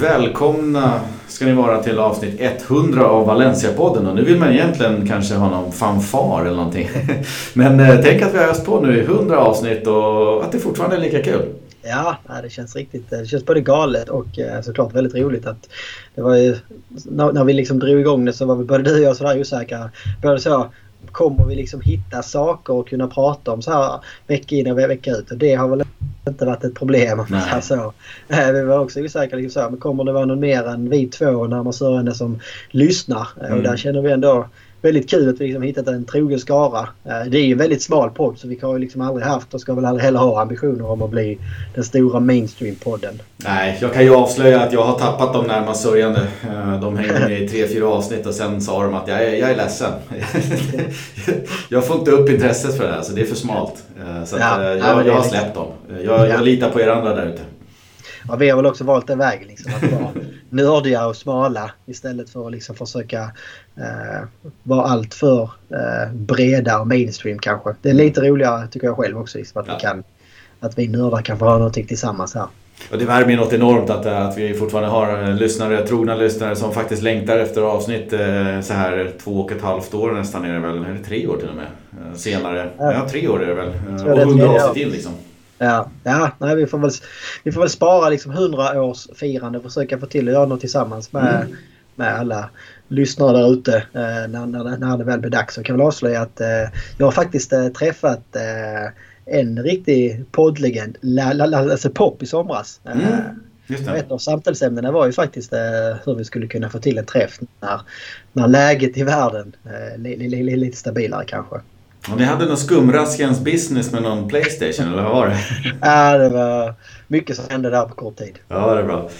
Välkomna ska ni vara till avsnitt 100 av Valencia-podden. Och nu vill man egentligen kanske ha någon fanfar eller någonting. Men eh, tänk att vi har öst på nu i 100 avsnitt och att det fortfarande är lika kul. Ja, det känns riktigt. Eh, det känns både galet och eh, såklart väldigt roligt. att det var ju, när vi liksom drog igång det så var vi både du och jag sådär osäkra. Både så, kommer vi liksom hitta saker och kunna prata om så här vecka in och vecka ut? Och det har väl inte varit ett problem. Så, eh, vi var också osäkra. Liksom så här, men kommer det vara någon mer än vi två närmare sörjande som lyssnar? Eh, Mm. Och där känner vi ändå väldigt kul att vi liksom hittat en trogen skara. Eh, Det är ju en väldigt smal podd så vi har ju liksom aldrig haft och ska väl aldrig heller ha ambitioner om att bli den stora mainstream-podden. Nej, jag kan ju avslöja att jag har tappat de närmast sörjande. Eh, De hängde med i tre, fyra avsnitt och sen sa de att jag är, jag är ledsen. Jag får inte upp intresset för det här så det är för smalt. Eh, Så Ja, ja, jag, jag har släppt dem. Jag, jag Ja. litar på er andra där ute. Ja, vi har väl också valt den vägen. Liksom, att vara nördiga och smala istället för att liksom försöka eh, vara allt för eh, breda och mainstream kanske. Det är lite roligare tycker jag själv också. Liksom, att, Ja. vi kan, att vi nördar kan få ha någonting tillsammans här. Och det värmer ju något enormt att, att vi fortfarande har eh, lyssnare, trogna lyssnare som faktiskt längtar efter avsnitt eh, så här två och ett halvt år nästan är det väl, eller tre år till och med. eh, Senare. Ja. Ja, tre år är det väl. Eh, Och det är hundra avsnitt till liksom. Ja, ja nej, vi, får väl, vi får väl spara liksom 100 års firande och försöka få till att göra något tillsammans med, Mm. med alla lyssnare där ute eh, när, när, när det väl blir dags. Jag kan väl avslöja att eh, jag har faktiskt eh, träffat eh, en riktig poddlegend, La- La- La- Lasse Pop i somras. Eh, Mm. Just ett av samtalsämnena var ju faktiskt eh, hur vi skulle kunna få till en träff när, när läget i världen li, lite stabilare kanske. Ni hade någon skumraskens business med någon Playstation eller vad var det? Ja, det var mycket som hände där på kort tid. Ja, det är bra.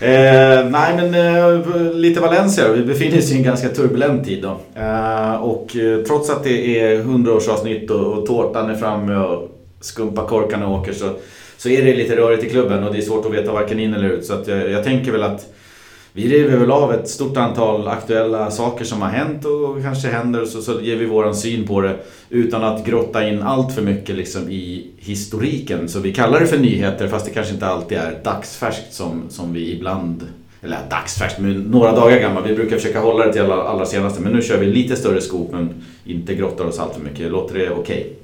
Eh, nej, men eh, lite Valencia. Vi befinner oss i en ganska turbulent tid då. Eh, och eh, trots att det är 100-årsavsnitt och, och tårtan är framme och skumpa-korkarna åker så, så är det lite rörigt i klubben och det är svårt att veta varken in eller ut. Så jag, jag tänker väl att vi river väl av ett stort antal aktuella saker som har hänt och kanske händer och så, så ger vi våran syn på det utan att grotta in allt för mycket liksom i historiken. Så vi kallar det för nyheter fast det kanske inte alltid är dagsfärskt som, som vi ibland eller dagsfärskt, men några dagar gammal. Vi brukar försöka hålla det till allra, allra senaste men nu kör vi lite större skop men inte grottar oss allt för mycket. Låter det okej?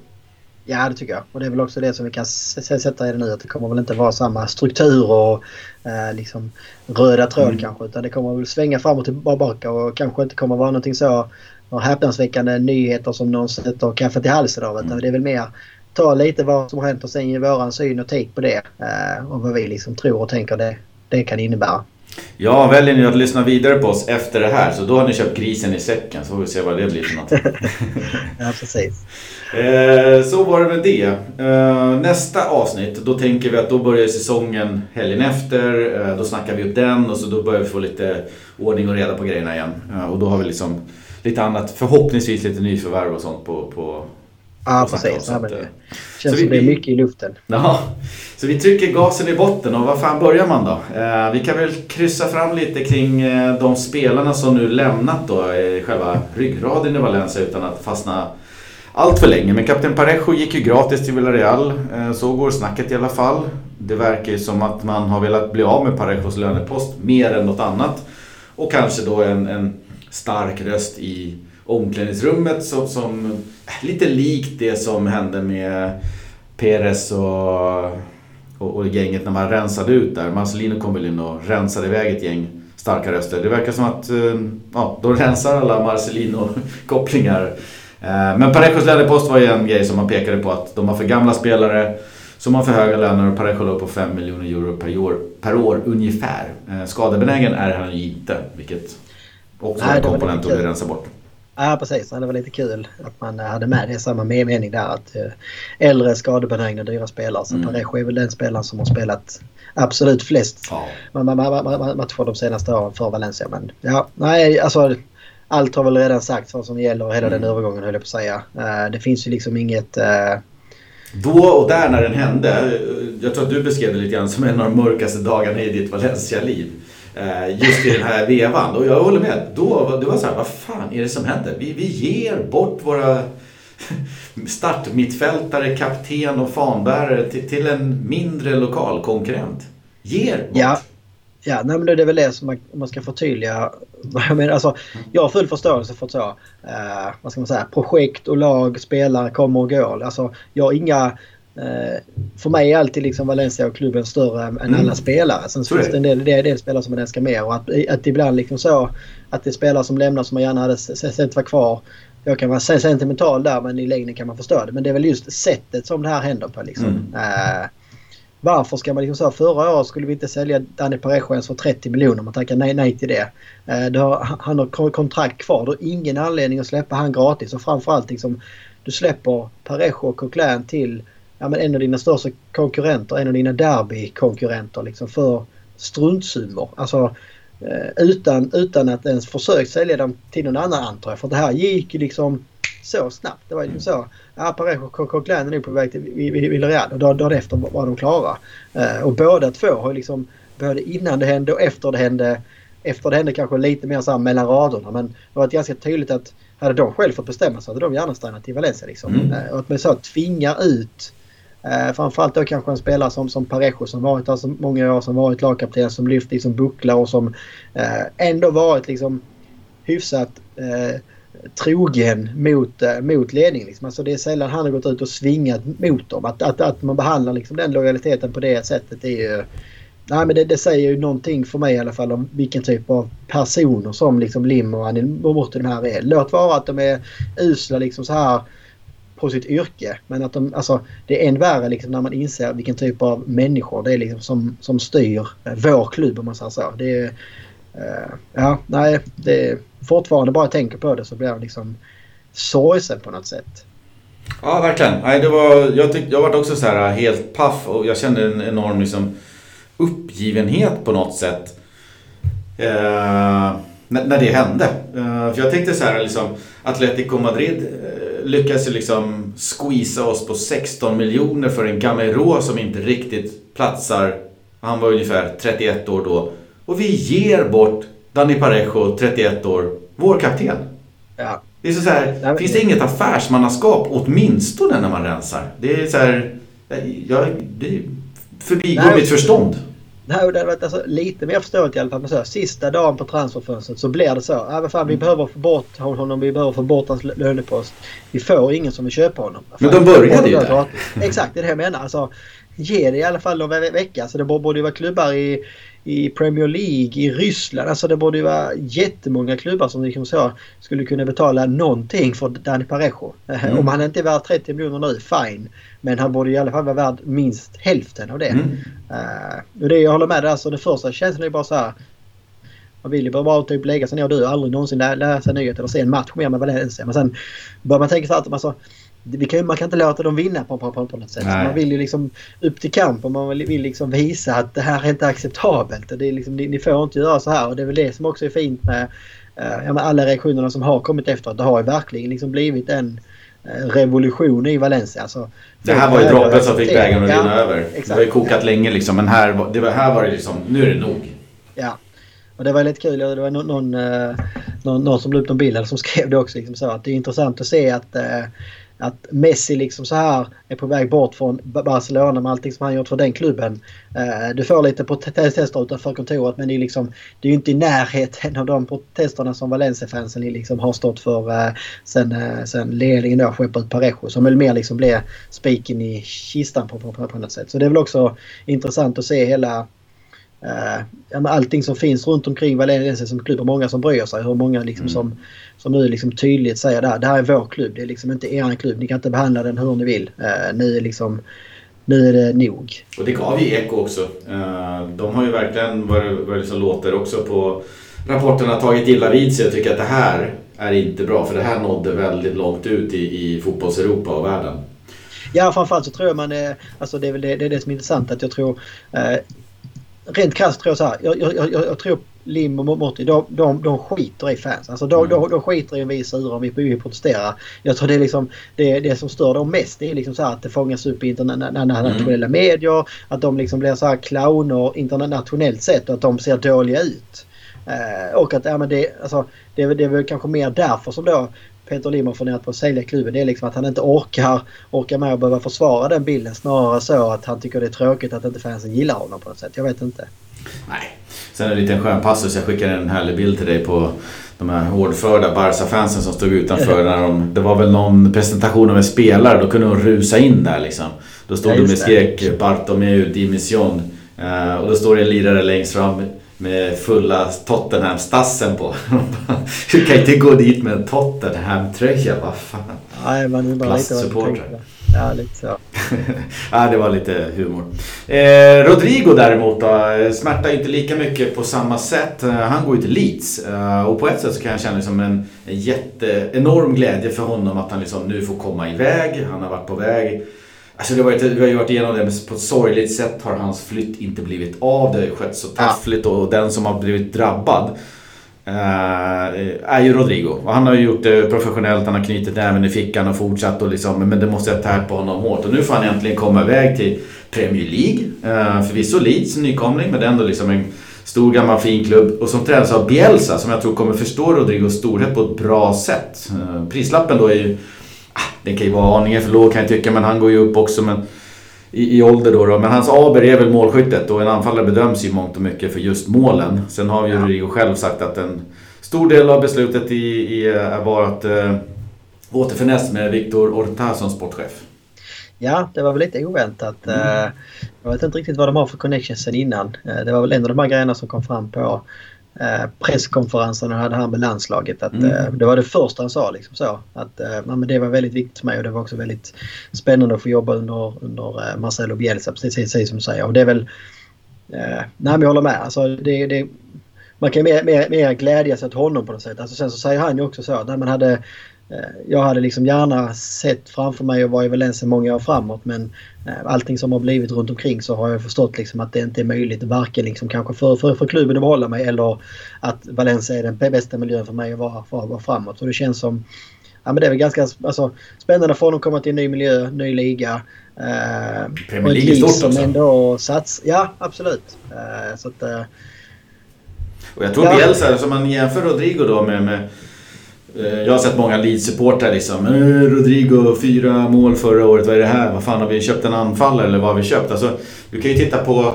Ja, det tycker jag. Och det är väl också det som vi kan sätta i det nu. Att det kommer väl inte vara samma struktur och eh, liksom röda tråd Mm. kanske. Utan det kommer väl svänga fram och tillbaka och kanske inte kommer vara någonting så häpnadsväckande nyheter som någon sätter kaffet i halsen av. Utan Mm. det är väl mer ta lite vad som har hänt och sen ge våran syn och take på det. Eh, och vad vi liksom tror och tänker det, det kan innebära. Ja, väljer ni att lyssna vidare på oss efter det här så då har ni köpt grisen i säcken så får vi se vad det blir för något. Ja, precis. Eh, så var det med det. Eh, nästa avsnitt, då tänker vi att då börjar säsongen helgen efter. Eh, då snackar vi upp den och så då börjar vi få lite ordning och reda på grejerna igen. Eh, och då har vi liksom lite annat, förhoppningsvis lite nyförvärv och sånt på... på Ja, precis. så att, men eh, det känns som vi- det är mycket i luften. Ja, så vi trycker gasen i botten och var fan börjar man då? Eh, vi kan väl kryssa fram lite kring eh, de spelarna som nu lämnat då eh, själva ryggraden i Valencia utan att fastna allt för länge. Men kapten Parejo gick ju gratis till Villarreal, så går snacket i alla fall. Det verkar ju som att man har velat bli av med Parejos lönepost mer än något annat. Och kanske då en, en stark röst i omklädningsrummet som, som lite likt det som hände med Perez och, och, och gänget när man rensade ut där. Marcelino kom väl in och rensade iväg ett gäng starka röster. Det verkar som att eh, ja, de rensar alla Marcelino-kopplingar. Eh, Men Parejos lönepost var ju en grej som man pekade på att de har för gamla spelare som har för höga löner och Parejo låg på 5 miljoner euro per år, per år ungefär. Eh, Skadebenägen är han ju inte, vilket också Nej, är en komponent att vi rensar bort. Ja precis, det var lite kul att man hade med det i samma mening där. Att eh, äldre skadebenägna dyra spelare. Så Mm. Parejo är väl den spelaren som har spelat absolut flest Ja. ma- ma- ma- ma- matcher de senaste åren för Valencia. Men ja, nej alltså allt har väl redan sagts vad som gäller hela den Mm. övergången höll jag på att säga. Eh, det finns ju liksom inget... eh, Då och där när den hände, eh, jag tror att du beskrev det lite grann som en av de mörkaste dagarna i ditt Valencia-liv. Eh, just i den här vevan. Och jag håller med. Då, det var så här, vad fan är det som händer? Vi, vi ger bort våra startmittfältare, kapten och fanbärare till, till en mindre lokal konkurrent. Ger bort. Ja, Ja, nej, men det är väl det som man, man ska förtydliga. Jag, menar, alltså, jag har full förståelse för så, eh, vad ska man säga, projekt och lag, spelare kommer och går. Alltså, jag har inga... Eh, för mig är alltid liksom Valencia och klubben större än mm. alla spelare. Sen finns det en del, det del spelare som man älskar mer. Och att, att ibland liksom så att det är spelare som lämnar som man gärna hade sett vara kvar. Jag kan vara sentimental där men i längden kan man förstå det. Men det är väl just sättet som det här händer på. Liksom. Mm. Eh, varför ska man liksom säga förra året skulle vi inte sälja Danny Parejo för 30 miljoner. Man tackar nej, nej till det. Eh, har, han har kontrakt kvar. Du har ingen anledning att släppa han gratis. Och framförallt liksom du släpper Parejo och Coquelin till ja, men en av dina största konkurrenter. En av dina derbykonkurrenter liksom för struntsummor. Alltså eh, utan, utan att ens försöka sälja dem till någon annan antar jag. För det här gick ju liksom så snabbt. Det var ju så. Ja, Parejo och Coquelin är nu på väg till Villarreal och dagen efter var de klara. Uh, och båda två har liksom både innan det hände och efter det hände efter det hände kanske lite mer så mellan raderna men det var ganska tydligt att hade de själv fått bestämma så hade de gärna stannat i Valencia. Liksom. Mm. Uh, och att man så tvingar ut Eh, framförallt då kanske en spelare som, som Parejo som varit här så många år, som varit lagkapten, som lyft liksom bucklar och som eh, ändå varit liksom hyfsat eh, trogen mot, eh, mot ledningen. Liksom. Alltså det är sällan han har gått ut och svingat mot dem. Att, att, att man behandlar liksom den lojaliteten på det sättet är ju... Nej men det, det, säger ju någonting för mig i alla fall om vilken typ av personer som liksom Lim och Anil Morten här är. Låt vara att de är usla liksom så här på sitt yrke. Men att de, alltså, det är än värre liksom när man inser vilken typ av människor det är liksom som, som styr eh, vår klubb om man säger så. Det är, uh, ja, nej, det är fortfarande bara jag tänker på det så blir jag liksom sorgsen på något sätt. Ja, verkligen. Nej, det var, jag, tyck, jag var också så här eh, helt paff och jag kände en enorm liksom, uppgivenhet på något sätt. Eh, när, när, det hände. Eh, för jag tänkte så här liksom, Atletico Madrid eh, lyckades liksom squeeza oss på 16 miljoner för en Gamero som inte riktigt platsar. Han var ungefär 31 år då. Och vi ger bort Danny Parejo, 31 år, vår kapten. Ja. Det är så, så här, Nej, finns det inget affärsmannaskap åtminstone när man rensar? Det är så här, jag, det förbigår mitt förstånd. Det hade varit alltså, lite mer förståeligt i alla fall. Men så, sista dagen på transferfönstret så blir det så. Ja, vad fan, vi mm. behöver få bort honom. Vi behöver få bort hans lönepost. Vi får ingen som vill köpa honom. Fan, men de började ju där. Exakt, det är det jag menar. Alltså, ge det i alla fall någon vecka. Så det borde ju vara klubbar i i Premier League, i Ryssland. Alltså det borde ju vara jättemånga klubbar som liksom så skulle kunna betala någonting för Dani Parejo. Mm. Om han inte är värd 30 miljoner nu, fine. Men han borde i alla fall vara värd minst hälften av det. Mm. Uh, och det jag håller med dig, alltså det första känslan är bara så här. Man vill ju bara typ lägga sig ner och du aldrig någonsin läsa nyheter eller se en match mer med Valencia. Men sen börjar man tänka så att alltså, kan, man kan inte låta dem vinna på, på, på något sätt. Man vill ju liksom upp till kamp och man vill, vill liksom visa att det här är inte acceptabelt. det är liksom, ni, ni, får inte göra så här och det är väl det som också är fint med, uh, med alla reaktionerna som har kommit efter. Det har ju verkligen liksom blivit en uh, revolution i Valencia. Alltså, det här var ju droppen som fick bägaren att rinna över. Exakt. Det har ju kokat ja. länge liksom men här, det var, här var det liksom, nu är det nog. Ja. Och det var lite kul, det var någon, någon, uh, någon, någon som la upp någon bild som skrev det också. Liksom så, att det är intressant att se att att Messi liksom så här är på väg bort från Barcelona med allting som han gjort för den klubben. Eh, du får lite protester utanför kontoret men det är, liksom, det är inte i närheten av de protesterna som Valencia-fansen liksom har stått för eh, sen, eh, sen ledningen då skeppade ut Parejo. Som väl mer liksom blev spiken i kistan på, på, på något sätt. Så det är väl också intressant att se hela uh, allting som finns runt omkring Valencia som klubb och många som bryr sig. Hur många liksom mm. som, som nu liksom tydligt säger det här. Det här är vår klubb. Det är liksom inte er klubb. Ni kan inte behandla den hur ni vill. Uh, nu, är liksom, nu är det nog. Och det gav ju eko också. Uh, de har ju verkligen, vad det liksom låter också på rapporterna, tagit illa vid sig och tycker att det här är inte bra. För det här nådde väldigt långt ut i, i fotbolls-Europa och världen. Ja, framförallt så tror jag man är, alltså det är väl det, det, är det som är intressant att jag tror eh, rent krasst tror jag så här. Jag, jag, jag, jag tror Lim och Motti, de, de, de skiter i fans. Alltså de, mm. de, de skiter i om vi är sura, om vi, vi protesterar. Jag tror det är liksom det, det som stör dem mest. Det är liksom så att det fångas upp i internationella mm. medier. Att de liksom blir så här clowner internationellt sett och att de ser dåliga ut. Eh, och att ja, men det, alltså, det, är, det är väl kanske mer därför som då Peter Lim har funderat på att sälja klubben. Det är liksom att han inte orkar, orkar med att behöva försvara den bilden. Snarare så att han tycker det är tråkigt att inte fansen gillar honom på något sätt. Jag vet inte. Nej, Sen en liten skön passus, jag skickade en härlig bild till dig på de här hårdförda Barca-fansen som stod utanför. När de, det var väl någon presentation av en spelare, då kunde de rusa in där liksom. Då stod ja, de och skrek Bartomeu Dimission. Uh, och då står det en lirare längst fram med fulla Tottenham-stassen på. du kan inte gå dit med en Tottenham-tröja, vad fan. Nej, man undrar lite vad du Ja, lite så. ja, det var lite humor. Eh, Rodrigo däremot då, smärtar inte lika mycket på samma sätt. Eh, han går ju till Leeds eh, och på ett sätt så kan jag känna liksom en, en jätte, enorm glädje för honom att han liksom nu får komma iväg. Han har varit på väg Alltså det har varit, vi har ju varit igenom det, men på ett sorgligt sätt har hans flytt inte blivit av. Det har skett så taffligt och den som har blivit drabbad eh, är ju Rodrigo. Och han har ju gjort det professionellt, han har knutit näven i fickan och fortsatt och liksom, men det måste ha tärt på honom hårt. Och nu får han äntligen komma iväg till Premier League. Eh, förvisso Leeds nykomling, men det är ändå liksom en stor gammal fin klubb. Och som tränas av Bielsa som jag tror kommer förstå Rodrigos storhet på ett bra sätt. Eh, prislappen då är ju den kan ju vara aningen för låg kan jag tycka, men han går ju upp också men, i, i ålder då, då. Men hans aber är väl målskyttet och en anfallare bedöms ju mångt och mycket för just målen. Sen har ju ja. Rodrigo själv sagt att en stor del av beslutet i, i, var att äh, återförnäs med Victor Orta som sportchef. Ja, det var väl lite oväntat. Mm. Eh, jag vet inte riktigt vad de har för connections sen innan. Eh, det var väl en av de här grejerna som kom fram på Eh, presskonferensen han hade här med landslaget. Att, mm. eh, det var det första han sa. Liksom så, att, eh, men det var väldigt viktigt för mig och det var också väldigt spännande att få jobba under, under eh, Marcelo Bielsa, precis, precis som du säger. Och det är väl... Eh, nej jag håller med. Alltså, det, det, man kan mer, mer, mer glädjas åt honom på något sätt. Alltså, sen så säger han ju också så att man hade Eh, jag hade liksom gärna sett framför mig och var i Valencia många år framåt men eh, allting som har blivit runt omkring så har jag förstått liksom att det inte är möjligt varken liksom kanske för, för, för klubben att behålla mig eller att Valencia är den bästa miljön för mig att vara, för att vara framåt. Så det känns som Ja, men det är väl ganska alltså, spännande för honom att komma till en ny miljö, ny liga. Eh, Premier League stort som också. ändå sats, Ja, absolut. Eh, så att, eh, och jag tror ja. Bielsa, som man jämför Rodrigo då med, med Eh, Eh, jag har sett många Leeds-supportrar liksom. Eh, Rodrigo, fyra mål förra året. Vad är det här? Vad fan har vi köpt en anfallare eller vad har vi köpt? Alltså, du kan ju titta på,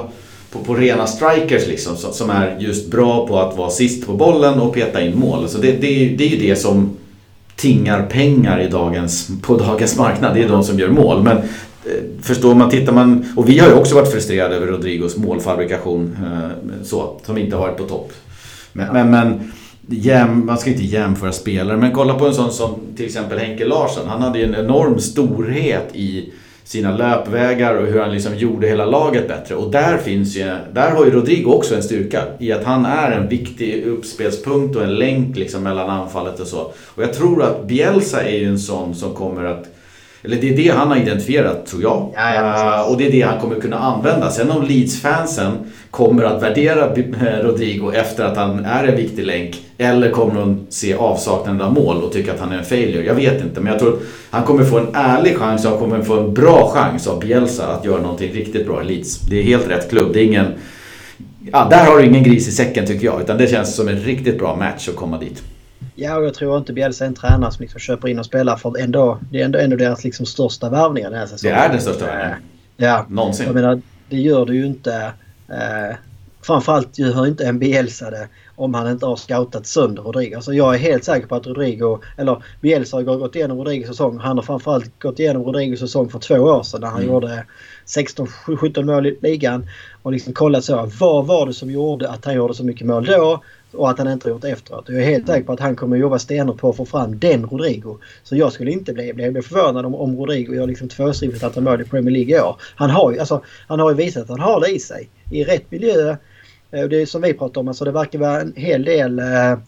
på, på rena strikers liksom. Som är just bra på att vara sist på bollen och peta in mål. Alltså det, det, det är ju det som tingar pengar i dagens, på dagens marknad. Det är de som gör mål. Men eh, förstår man, tittar man... Och vi har ju också varit frustrerade över Rodrigos målfabrikation. Så, som inte har varit på topp. men, men, men jäm, man ska inte jämföra spelare, men kolla på en sån som till exempel Henke Larsson. Han hade ju en enorm storhet i sina löpvägar och hur han liksom gjorde hela laget bättre. Och där finns ju, där har ju Rodrigo också en styrka i att han är en viktig uppspelspunkt och en länk liksom mellan anfallet och så. Och jag tror att Bielsa är ju en sån som kommer att eller det är det han har identifierat tror jag. Ja, ja, uh, och det är det han kommer kunna använda. Sen om Leeds-fansen kommer att värdera Rodrigo efter att han är en viktig länk. Eller kommer de se avsaknaden av mål och tycka att han är en failure. Jag vet inte. Men jag tror att han kommer få en ärlig chans och han kommer få en bra chans av Bielsa att göra någonting riktigt bra i Leeds. Det är helt rätt klubb. Det är ingen... Ja, där har du ingen gris i säcken tycker jag. Utan det känns som en riktigt bra match att komma dit. Ja, och jag tror inte Bielsa är en tränare som liksom köper in och spelar för ändå, det är ändå, ändå deras liksom största värvningar den här säsongen. Det är den största värvningen. Ja. Någonsin. Jag menar, det gör det ju inte... Eh, framförallt gör inte en Bielsa det om han inte har scoutat sönder Rodrigo. Alltså jag är helt säker på att Rodrigo, eller Bielsa har gått igenom Rodrigos säsong. Han har framförallt gått igenom Rodrigos säsong för två år sedan när han mm. gjorde 16-17 mål i ligan. Och liksom kollat så, vad var det som gjorde att han gjorde så mycket mål då? och att han inte har gjort efteråt. Jag är helt säker på att han kommer jobba stenhårt på att få fram den Rodrigo. Så jag skulle inte bli, bli, bli förvånad om, om Rodrigo gör liksom tvåsiffrigt antal mål i Premier League i år. Han har ju alltså, han har ju visat att han har det i sig. I rätt miljö. Eh, det är som vi pratar om, alltså det verkar vara en hel del... Eh,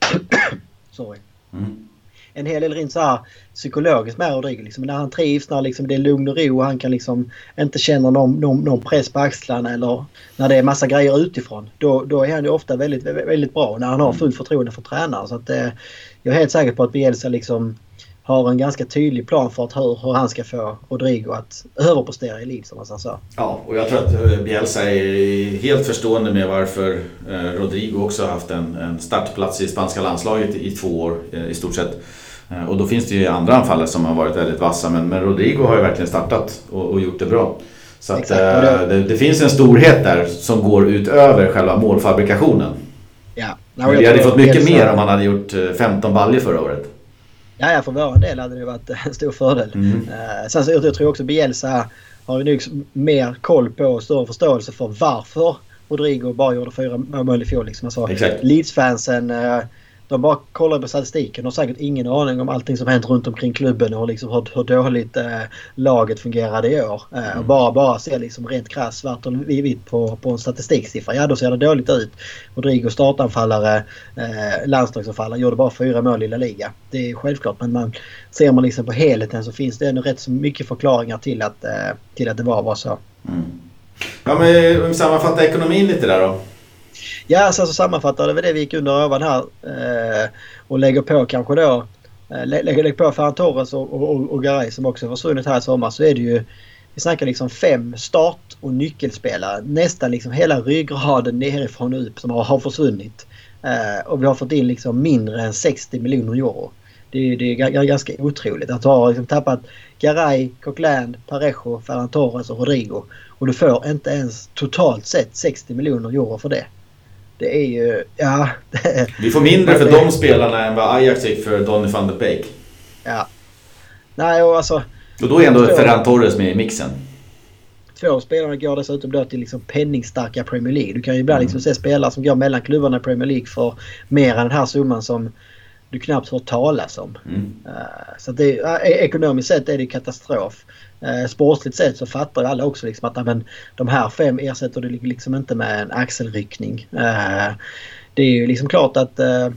sorry. Mm en hel del rent så här psykologiskt med Rodrigo. Liksom, när han trivs, när liksom det är lugn och ro och han kan liksom inte känna någon, någon, någon press på axlarna eller när det är massa grejer utifrån. Då, då är han ju ofta väldigt, väldigt bra när han har fullt förtroende för tränaren. Så att, eh, jag är helt säker på att Bielsa liksom har en ganska tydlig plan för att hur, hur han ska få Rodrigo att överprestera i Leeds som man sa. Ja, och jag tror att eh, Bielsa är helt förstående med varför eh, Rodrigo också har haft en, en startplats i spanska landslaget i två år eh, i stort sett. Och då finns det ju andra anfallare som har varit väldigt vassa men, men Rodrigo har ju verkligen startat och, och gjort det bra. Så att, eh, det, det, finns en storhet där som går utöver själva målfabrikationen. Ja. No, vi hade fått mycket mer om man hade gjort 15 eh, baljer förra året. Ja, ja, för vår del hade det varit en stor fördel. Mm. Uh, sen så jag, jag tror också Bielsa har ju nog mer koll på och större förståelse för varför Rodrigo bara gjorde fyra mål i fjol. Liksom. Alltså, Leeds-fansen uh, de bara kollar på statistiken och har säkert ingen aning om allting som hänt runt omkring klubben och liksom hur, hur dåligt eh, laget fungerade i år. Eh, mm. bara, bara ser liksom rent krasst svart och vitt på, på en statistiksiffra. Ja, då ser det dåligt ut. Rodrigo startanfallare, eh, landslagsanfallare, gjorde bara fyra mål i La Liga. Det är självklart men man, ser man liksom på helheten så finns det ändå rätt så mycket förklaringar till att, eh, till att det var, var så. Mm. Ja men sammanfattar ekonomin lite där då. Ja, sen så sammanfattar det det vi gick under ovan här eh, och lägger på kanske då eh, lägger, lägger på Ferran Torres och, och, och Garay som också försvunnit här i sommar så är det ju vi snackar liksom fem start och nyckelspelare. Nästan liksom hela ryggraden nerifrån och upp som har, har försvunnit. Eh, och vi har fått in liksom mindre än 60 miljoner euro. Det, det är ganska otroligt att du har liksom tappat Garay, Coquelin, Parejo, Ferran Torres och Rodrigo. Och du får inte ens totalt sett 60 miljoner euro för det det är ju, ja. Vi får mindre för de spelarna än vad Ajax fick för Donny van de Beek. Ja. Nej och alltså. Och då är ändå Ferran Torres med i mixen. Två spelare går dessutom då till liksom penningstarka Premier League. Du kan ju ibland mm. liksom se spelare som går mellan klubbarna i Premier League för mer än den här summan som du knappt hört talas om. Mm. Uh, så det, uh, ekonomiskt sett är det katastrof. Eh, sportsligt sett så fattar ju alla också liksom att men, de här fem ersätter du liksom inte med en axelryckning. Eh, det är ju liksom klart att eh,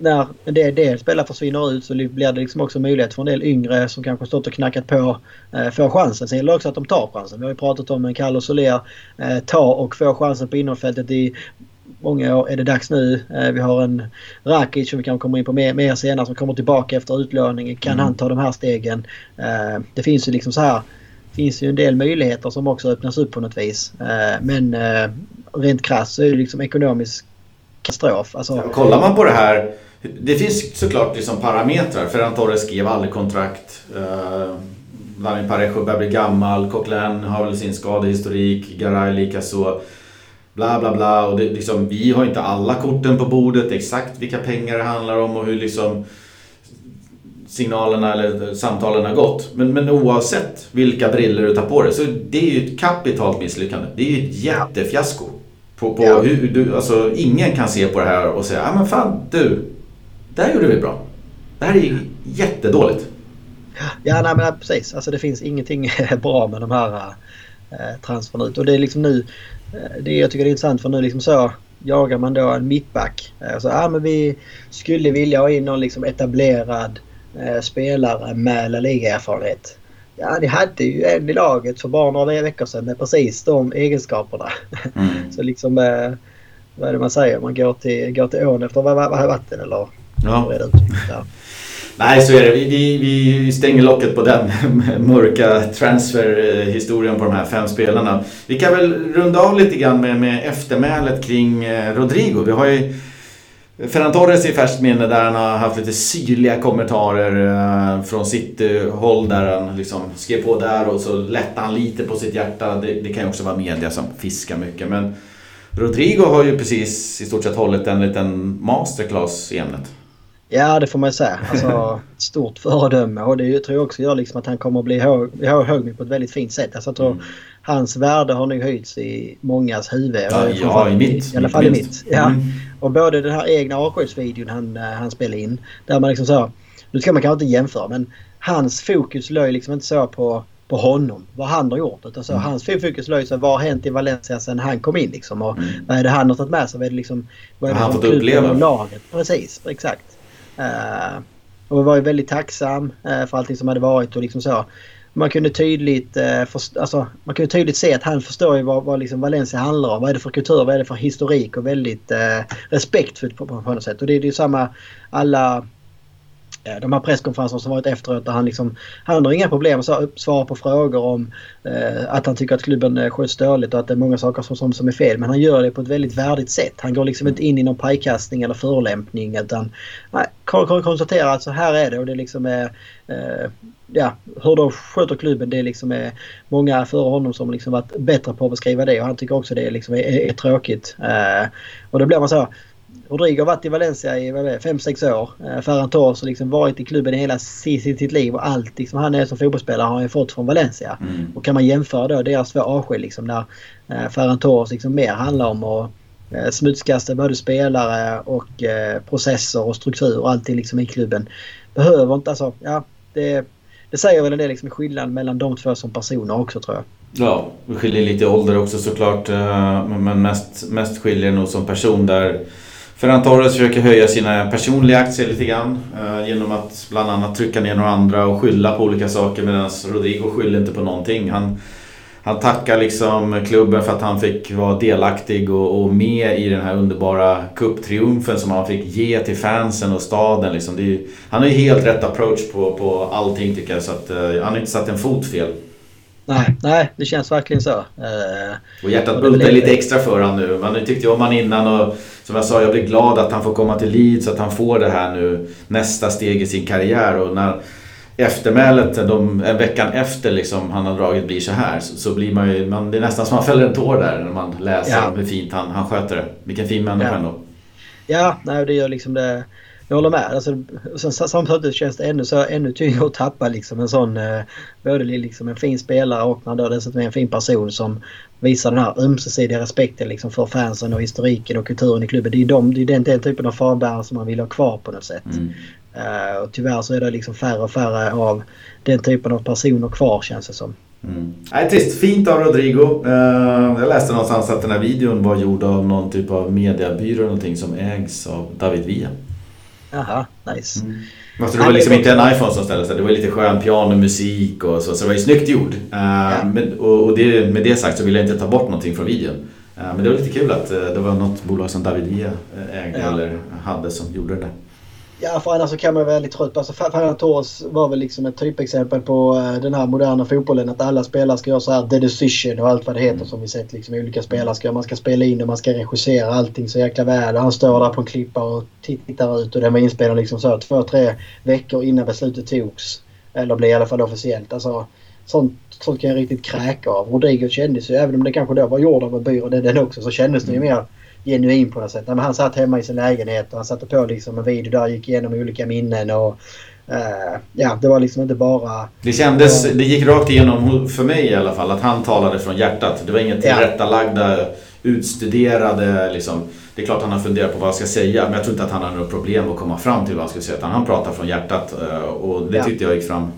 när en del, del spelare försvinner ut så blir det liksom också möjlighet för en del yngre som kanske stått och knackat på eh, få chansen. Sen gäller det också att de tar chansen. Vi har ju pratat om en Carlos Soler eh, ta och få chansen på innerfältet i många år är det dags nu. Eh, vi har en Rakic som vi kanske kommer in på mer, mer senare som kommer tillbaka efter utlåning. Kan mm. han ta de här stegen? Eh, det finns ju liksom så här finns ju en del möjligheter som också öppnas upp på något vis. Eh, men rent krasst så är det liksom ekonomisk katastrof. Alltså, ja, kollar man på det här. Det finns såklart liksom parametrar. Ferran Torres skrev aldrig kontrakt. Lamin Parejo börjar bli gammal. Coquelin har väl sin skadehistorik. Garay likaså bla bla bla. Och det, liksom, vi har inte alla korten på bordet, exakt vilka pengar det handlar om och hur liksom signalerna eller samtalen har gått. Men, men oavsett vilka briller du tar på dig så det är ju ett kapitalt misslyckande. Det är ju ett jättefiasko. På, på ja. hur du, alltså, ingen kan se på det här och säga, ja ah, men fan du, där gjorde vi bra. Det här är jättedåligt. Ja, nej, men precis. Alltså det finns ingenting bra med de här äh, transferna ut. Och det är liksom nu, Eh, det jag tycker är intressant för nu liksom så jagar man då en mittback. Alltså, ja, men vi skulle vilja ha in någon liksom etablerad eh, spelare med La Liga-erfarenhet. Ja, ni hade ju en i laget för bara några veckor sedan med precis de egenskaperna. Mm. så liksom, eh, vad är det man säger? Man går till, går till ån efter vatten eller? Ja. ja. Nej, så är det. Vi, vi, vi stänger locket på den mörka transferhistorien på de här fem spelarna. Vi kan väl runda av lite grann med, med eftermälet kring eh, Rodrigo. Vi har ju Ferran Torres i färskt minne där han har haft lite syrliga kommentarer eh, från sitt eh, håll där han liksom skrev på där och så lättade han lite på sitt hjärta. Det, det kan ju också vara media som fiskar mycket men Rodrigo har ju precis i stort sett hållit en liten masterclass i ämnet. Ja, det får man säga. Alltså, ett stort föredöme och det tror jag också gör liksom att han kommer att bli ihågkommen på ett väldigt fint sätt. Alltså, jag tror mm. hans värde har nu höjts i mångas huvud. Ja, ja i mitt. I alla fall i mitt. Ja. Mm. Och både den här egna avskedsvideon han, eh, han spelade in. Där man liksom så... Nu ska man kanske inte jämföra men hans fokus låg liksom inte så på, på honom. Vad han har gjort. Utan så, mm. Hans fokus låg så vad har hänt i Valencia sen han kom in liksom. Och mm. Vad är det han har tagit med sig? Vad är det liksom... Vad är det han fått uppleva? Laget? Precis, exakt. Uh, och var ju väldigt tacksam eh, för allting som hade varit och liksom så. Man kunde tydligt, uh, alltså, man kunde tydligt se att han förstår ju vad, vad liksom Valencia handlar om. Vad är det för kultur, vad är det för historik och väldigt eh, respektfullt på, på, på något sätt. Och det, det är ju samma alla Eh, de här presskonferenserna som varit efteråt där han liksom, han har inga problem att svara på frågor om eh, att han tycker att klubben eh, sköts dåligt och att det är många saker som, som, som är fel. Men han gör det på ett väldigt värdigt sätt. Han går liksom inte in i någon pajkastning eller förolämpning utan nej, konstaterar att så här är det och det liksom är eh, ja, hur de sköter klubben det är liksom är många före honom som liksom varit bättre på att beskriva det och han tycker också det liksom är, är, är tråkigt. Eh, och då blir man så Rodrigo har varit i Valencia i 5-6 år. Eh, Ferran Torres har liksom varit i klubben i hela sitt liv och allt liksom han är som fotbollsspelare har han fått från Valencia. Mm. Och kan man jämföra då deras två avsked liksom när eh, Ferran Torres liksom mer handlar om att eh, smutskasta både spelare och processer och struktur och allting liksom i klubben. Behöver inte alltså, ja det, det säger väl en del liksom skillnad mellan de två som personer också tror jag. Ja, det skiljer lite i ålder också såklart. Men mest, mest skiljer nog som person där Ferran Torres försöker höja sina personliga aktier lite grann eh, genom att bland annat trycka ner några andra och skylla på olika saker medan Rodrigo skyller inte på någonting. Han, han tackar liksom klubben för att han fick vara delaktig och, och med i den här underbara kupptriumfen som han fick ge till fansen och staden. Liksom. Är, han har ju helt rätt approach på, på allting tycker jag så att, eh, han har inte satt en fot fel. Nej, nej, det känns verkligen så. Uh, och hjärtat bultar lite extra för honom nu. Man tyckte om honom innan och som jag sa, jag blir glad att han får komma till Leeds, att han får det här nu, nästa steg i sin karriär. Och när eftermälet de, en veckan efter liksom, han har dragit blir så här så, så blir man ju, man, det är nästan som man fäller en tår där när man läser ja. hur fint han, han sköter det. Vilken fin människa ja. ändå. Ja, nej, det gör liksom det jag håller med. Alltså, samtidigt känns det ännu, så, ännu tyngre att tappa liksom en sån eh, både liksom en fin spelare och när dessutom är en fin person som visar den här ömsesidiga respekten liksom för fansen och historiken och kulturen i klubben. Det är, de, det är den, den typen av farbärare som man vill ha kvar på något sätt. Mm. Uh, och tyvärr så är det liksom färre och färre av den typen av personer kvar känns det som. Mm. Nej, trist. Fint av Rodrigo. Uh, jag läste någonstans att den här videon var gjord av någon typ av mediebyrå eller någonting som ägs av David Villa. Jaha, nice. Mm. Alltså det var liksom inte en iPhone som ställdes där. Det var lite skön pianomusik och så. Så det var ju snyggt gjord. Uh, ja. men, och, och det, med det sagt så vill jag inte ta bort någonting från videon. Uh, men det var lite kul att uh, det var något bolag som David Villa ägde ja. eller hade som gjorde det där. Ja, för annars så kan man vara väldigt trött. Alltså, Ferran Torres var väl liksom ett typexempel på uh, den här moderna fotbollen. Att alla spelare ska göra så här the decision och allt vad det heter mm. som vi sett liksom olika spelare ska Man ska spela in och man ska regissera allting så jäkla väl. Och han står där på en klippa och tittar ut och den var inspelad liksom så två, tre veckor innan beslutet togs. Eller blev i alla fall officiellt. Alltså, sånt, sånt kan jag riktigt kräka av. Rodrigo kändes ju, även om det kanske då var av en byrå den också, så kändes det ju mm. mer genuin på något sätt. Men han satt hemma i sin lägenhet och han satte på liksom en video där gick igenom olika minnen och uh, ja, det var liksom inte bara... Det kändes, det gick rakt igenom för mig i alla fall att han talade från hjärtat. Det var inget tillrättalagda, utstuderade liksom. Det är klart han har funderat på vad jag ska säga men jag tror inte att han har något problem att komma fram till vad han ska säga. Utan han pratar från hjärtat eh, och det tyckte jag gick fram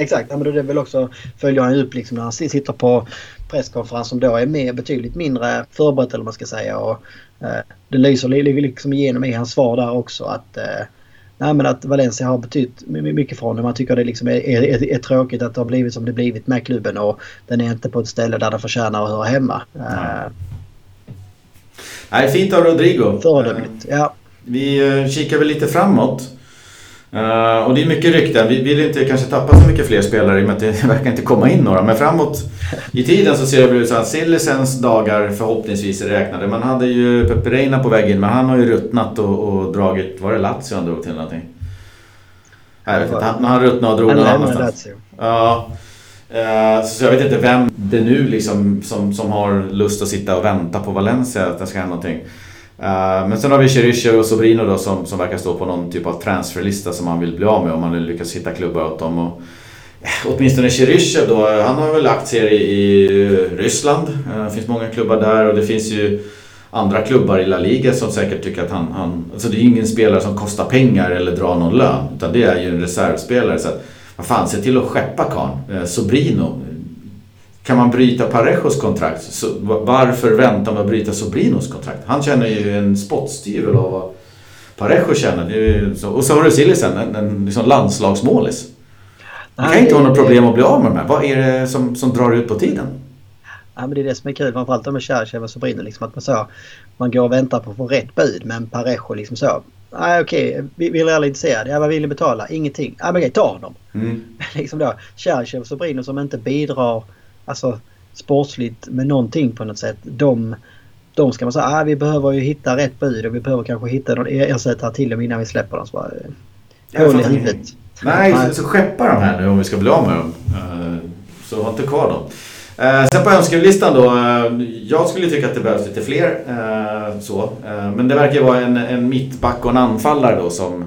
Exakt, men det är väl också följer han upp liksom när han sitter på presskonferens som då är mer, betydligt mindre förberett eller man ska säga. Och, eh, det lyser liksom igenom i hans svar där också att eh, Nej, men att Valencia har betytt mycket för honom. Man tycker det liksom är, är, är, tråkigt att det har blivit som det blivit med klubben och den är inte på ett ställe där den förtjänar att höra hemma. Mm. Nej, fint av Rodrigo. Föredömligt, ja. Vi eh, kikar väl lite framåt. Uh, och det är mycket rykten. Vi vill inte kanske tappa så mycket fler spelare i och med att det verkar inte komma in några. Men framåt i tiden så ser det ut så att Sillisens dagar förhoppningsvis är räknade. Man hade ju Pepe Reina på väg in men han har ju ruttnat och, och dragit... Var det Lazio han drog till någonting? Jag vet inte. Han, han ruttnade och drog någon annanstans. Ja. Uh, så jag vet inte vem det nu liksom som, som har lust att sitta och vänta på Valencia att det ska hända någonting. Uh, men sen har vi Cheryscher och Sobrino då som, som verkar stå på någon typ av transferlista som man vill bli av med om man lyckas hitta klubbar åt dem. Och, eh, åtminstone Cheryscher då, eh, han har väl aktier i, i Ryssland. Uh, det finns många klubbar där och det finns ju andra klubbar i La Liga som säkert tycker att han... han alltså det är ju ingen spelare som kostar pengar eller drar någon lön. Utan det är ju en reservspelare. Så att, vad fan, se till att skeppa karln. Sobrino. Kan man bryta Parejos kontrakt? Så varför vänta med att bryta Sobrinos kontrakt? Han känner ju en spottstyvel av vad Parejo känner. och så har du Sillisen, en, en liksom landslagsmålis. Man kan inte ha något problem att bli av med de här. Vad är det som, som drar ut på tiden? Ja, men det är det som är kul framförallt med Cherchev och Sobrino. Liksom att man, så, man går och väntar på att få rätt bud men Parejo liksom så. Nej okej, okay. vill är intresserad? Ja vad vill ni betala? Ingenting. Ja men okej, ta honom. Mm. liksom då. Cherchev och Sobrino som inte bidrar alltså, sportsligt med någonting på något sätt. De, de ska man säga, ah, vi behöver ju hitta rätt bud och vi behöver kanske hitta någon ersättare till dem innan vi släpper dem. Så bara, hål i huvudet. Nej, så, så skeppa de här nu om vi ska bli av med dem. Uh, så ha inte kvar dem. Uh, sen på önskelistan då. Jag skulle tycka att det behövs lite fler. Så. men det verkar vara en, en mittback och en anfallare då som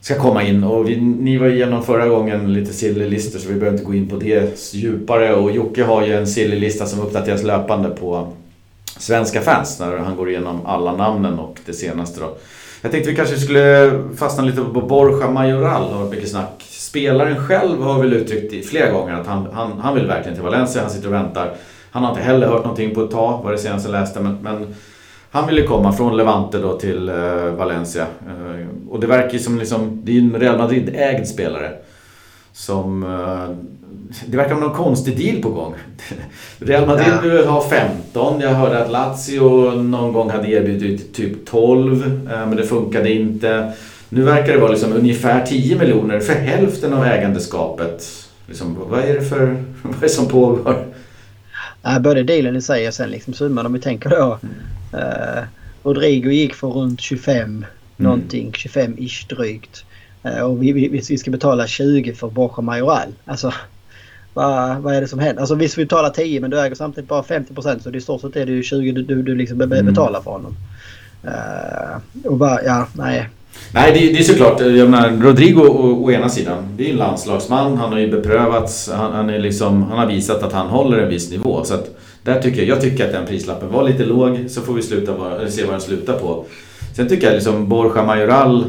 ska komma in. Och vi, ni var igenom förra gången lite sillylistor så vi behöver inte gå in på det djupare. Och Jocke har ju en sillylista som uppdateras löpande på Svenska fans när han går igenom alla namnen och det senaste då. Jag tänkte vi kanske skulle fastna lite på Borja Majoral, det har varit mycket snack. Spelaren själv har väl uttryckt flera gånger att han, han, han vill verkligen till Valencia, han sitter och väntar. Han har inte heller hört någonting på ett tag, var det senaste jag läste. Men, men han ville komma från Levante då till uh, Valencia. Uh, och det verkar ju som liksom, det är en Real Madrid-ägd spelare. Som... Uh, det verkar vara någon konstig deal på gång. Real Madrid ja. vill ha 15. Jag hörde att Lazio någon gång hade erbjudit typ 12. Men det funkade inte. Nu verkar det vara liksom ungefär 10 miljoner för hälften av ägandeskapet. Liksom, vad är det för... Vad är det som pågår? Ja, både dealen i sig och sen liksom summan om vi tänker då. Uh, Rodrigo gick för runt 25 mm. någonting, 25-ish drygt. Uh, och vi, vi, vi ska betala 20 för Borja Majoral. Alltså vad, vad är det som händer? Alltså visst vi betalar 10 men du äger samtidigt bara 50% så det i stort sett är det ju 20 du, du, du liksom mm. betalar för honom. Uh, och bara, ja, nej. Nej, det, det är såklart. Jag menar, Rodrigo å, å, ena sidan, det är en landslagsman. Han har ju beprövats. Han, han, är liksom, han har visat att han håller en viss nivå. Så att där tycker jag, jag tycker att den prislappen var lite låg. Så får vi sluta bara, se vad den slutar på. Sen tycker jag liksom Borja Majoral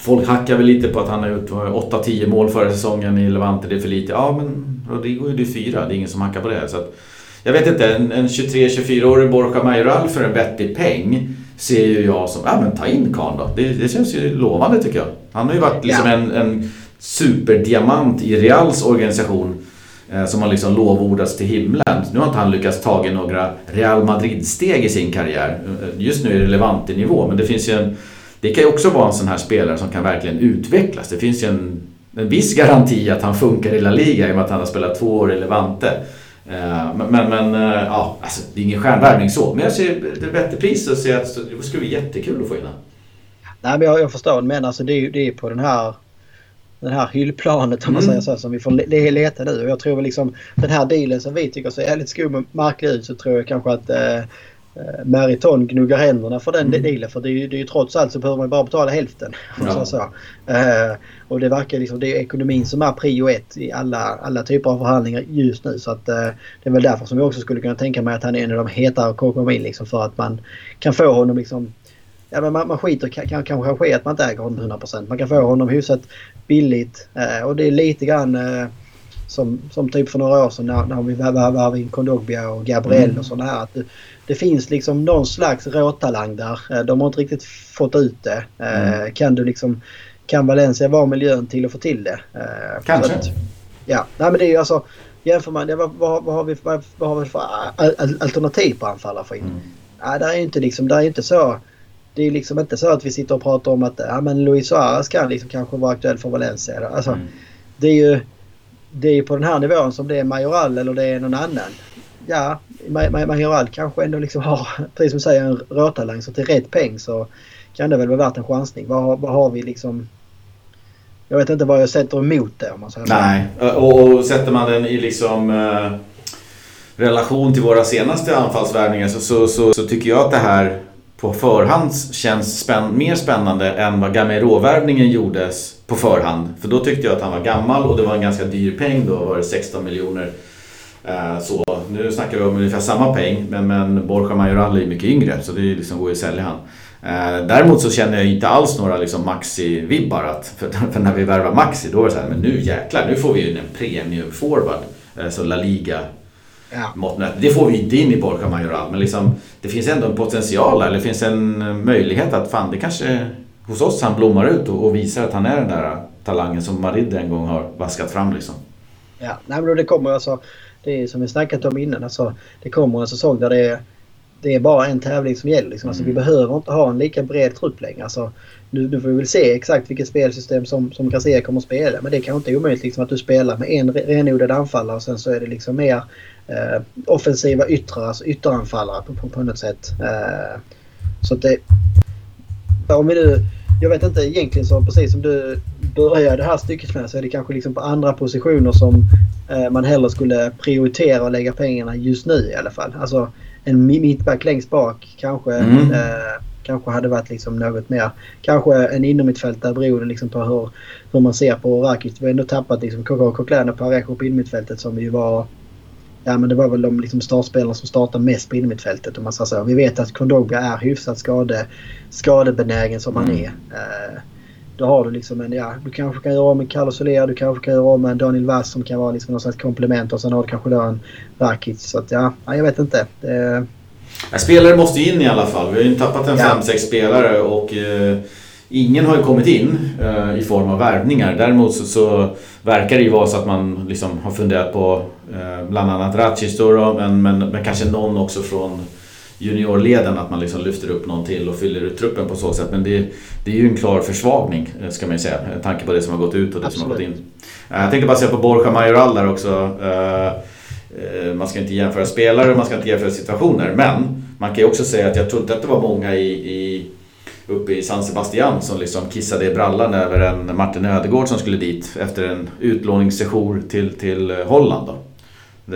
Folk hackar väl lite på att han har gjort 8-10 mål förra säsongen i Levante, det är för lite. Ja men Rodrigo är ju fyra, det är ingen som hackar på det. Så att, jag vet inte, en, en 23-24-årig Borja Majoral för en vettig peng ser ju jag som, ja men ta in karln då. Det, det känns ju lovande tycker jag. Han har ju varit liksom en, en superdiamant i Reals organisation Eh, som har liksom lovordats till himlen. Nu har inte han lyckats ta några Real Madrid-steg i sin karriär. Eh, just nu är det Levante-nivå, men det finns ju en... Det kan ju också vara en sån här spelare som kan verkligen utvecklas. Det finns ju en, en viss garanti att han funkar i La Liga i och med att han har spelat två år i Levante. Eh, men, men, men ja, alltså, det är ingen stjärnvärvning så. Men jag ser det bättre pris och ser att det skulle bli jättekul att få in honom. Nej, men jag, jag förstår men alltså det är, det är på den här den här hyllplanet om man mm. säger så som vi får leta nu. Och jag tror väl liksom den här dealen som vi tycker ser jävligt skum och märklig ut så tror jag kanske att eh, eh, Meriton gnuggar händerna för den mm. dealen. För det är, ju, det är ju trots allt så behöver man bara betala hälften. Ja. Så, eh, och det verkar liksom, det är ekonomin som är prio ett i alla, alla typer av förhandlingar just nu. Så att, eh, det är väl därför som jag också skulle kunna tänka mig att han är en av de hetare komma in liksom för att man kan få honom liksom Ja, men man, man skiter kan, kanske i att man inte äger honom 100%. Man kan få honom hyfsat billigt. Eh, och det är lite grann eh, som, som typ för några år sedan när, när vi värvade in Kondogbia och Gabriel mm. och sådana här. Att det, det, finns liksom någon slags råtalang där. Eh, de har inte riktigt fått ut det. Eh, mm. Kan du liksom... Kan Valencia vara miljön till att få till det? Eh, Kanske. Att, ja, nej men det är ju alltså... Jämför man det, vad, vad, vad, har vi, vad, vad har vi för alternativ på anfallare för in? Mm. Nej, det är inte liksom, det är inte så det är liksom inte så att vi sitter och pratar om att ja, men Luis Suarez kan liksom kanske vara aktuell för Valencia. Alltså, mm. Det är ju det är på den här nivån som det är Majoral eller det är någon annan. Ja, Majoral kanske ändå liksom har, precis som du säger, en råtalang. Så till rätt peng så kan det väl vara värt en chansning. Vad, vad har vi liksom... Jag vet inte vad jag sätter emot det om man säger Nej, och, och sätter man den i liksom... Eh, relation till våra senaste anfallsvärvningar så, så, så, så, tycker jag att det här på förhand känns spänn mer spännande än vad Gamero-värvningen gjordes på förhand. För då tyckte jag att han var gammal och det var en ganska dyr peng då, var det 16 miljoner. Eh, så nu snackar vi om ungefär samma peng men, men Borja Majoral är mycket yngre så det liksom går ju att sälja han. Eh, däremot så känner jag inte alls några liksom Maxi-vibbar. För, för när vi värvar Maxi då var det så här, men nu jäklar, nu får vi ju en premium forward. Eh, så La Liga ja. Det får vi inte in i Borja Majoral men liksom, det finns ändå en potential där. Det finns en möjlighet att fan, det kanske hos oss han blommar ut och, och visar att han är den där talangen som Madrid en gång har vaskat fram liksom. Ja, nej men det kommer alltså. Det är som vi snackat om innan. Alltså, det kommer en säsong där det är det är bara en tävling som gäller. Liksom. Alltså, Vi Mm. behöver inte ha en lika bred trupp längre. Alltså, nu, nu får vi väl se exakt vilket spelsystem som, som Garcia kommer att spela. Men det är kanske inte omöjligt liksom, att du spelar med en re- renodlad anfallare och sen så är det liksom mer eh, offensiva yttrar, alltså ytteranfallare på, på, på något sätt. Eh, så att det... Om vi nu... Jag vet inte egentligen så precis som du började det här stycket med så är det kanske liksom på andra positioner som eh, man hellre skulle prioritera och lägga pengarna just nu i alla fall. Alltså en mi- mittback längst bak kanske, Mm. eh, kanske hade varit liksom något mer. Kanske en innermittfältare beroende liksom på hur, hur man ser på Rakic. Vi har ändå tappat liksom KK Coquelin och Parejo på innermittfältet som ju var Ja men det var väl de liksom startspelarna som startade mest på innermittfältet om man säger så. Vi vet att Kondoga är hyfsat skade, skadebenägen som han Mm. är. Eh, då har du liksom en, ja du kanske kan göra om en Carlos Soler, du kanske kan göra om en Daniel Vass som kan vara liksom någon slags komplement och sen har du kanske då en Rakic. Så att ja, ja jag vet inte. Det, Ja, Spelare måste in i alla fall. Vi har ju tappat en Ja. 5-6 spelare och eh, ingen har ju kommit in eh, i form av värvningar. Däremot så, så verkar det ju vara så att man liksom har funderat på eh, bland annat Ratchis men, men, men kanske någon också från juniorleden att man liksom lyfter upp någon till och fyller ut truppen på så sätt. Men det, det är ju en klar försvagning eh, ska man ju säga med tanke på det som har gått ut och det som har gått Absolut. in. Eh, Jag tänkte bara säga på Borja Majoral där också. Eh, Man ska inte jämföra spelare och man ska inte jämföra situationer. Men man kan ju också säga att jag tror inte att det var många i, i, uppe i San Sebastian som liksom kissade i brallan över en Martin Ödegård som skulle dit efter en utlåningssession till, till eh, Holland. Då.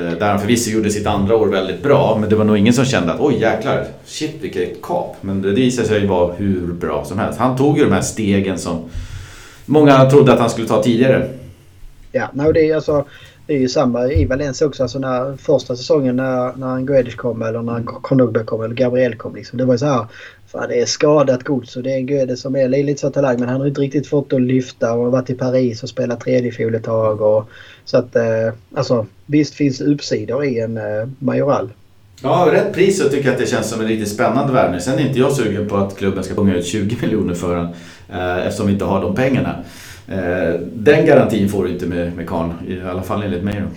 Eh, där han förvisso gjorde sitt andra år väldigt bra, men det var nog ingen som kände att oj jäklar, shit vilket kap. Men det visade sig vara hur bra som helst. Han tog ju de här stegen som många trodde att han skulle ta tidigare. Ja, no, det, är alltså, det är ju samma i Valencia också. Alltså när första säsongen när, när Guedes kom eller när Konogbe kom eller Gabriel kom. Liksom, det var ju så här. Fan, det är skadat gods och det är en Guedes som är lite så talang men han har inte riktigt fått att lyfta och har varit i Paris och spelat tredje fiol ett tag. Och, så att eh, alltså visst finns uppsidor i en eh, Majoral. Ja, rätt pris så tycker jag att det känns som en riktigt spännannde värvning. Sen är inte jag sugen på att klubben ska punga ut 20 miljoner för den eh, eftersom vi inte har de pengarna. Eh, den garantin får du inte med, med Kahn, i alla fall enligt mig. Då.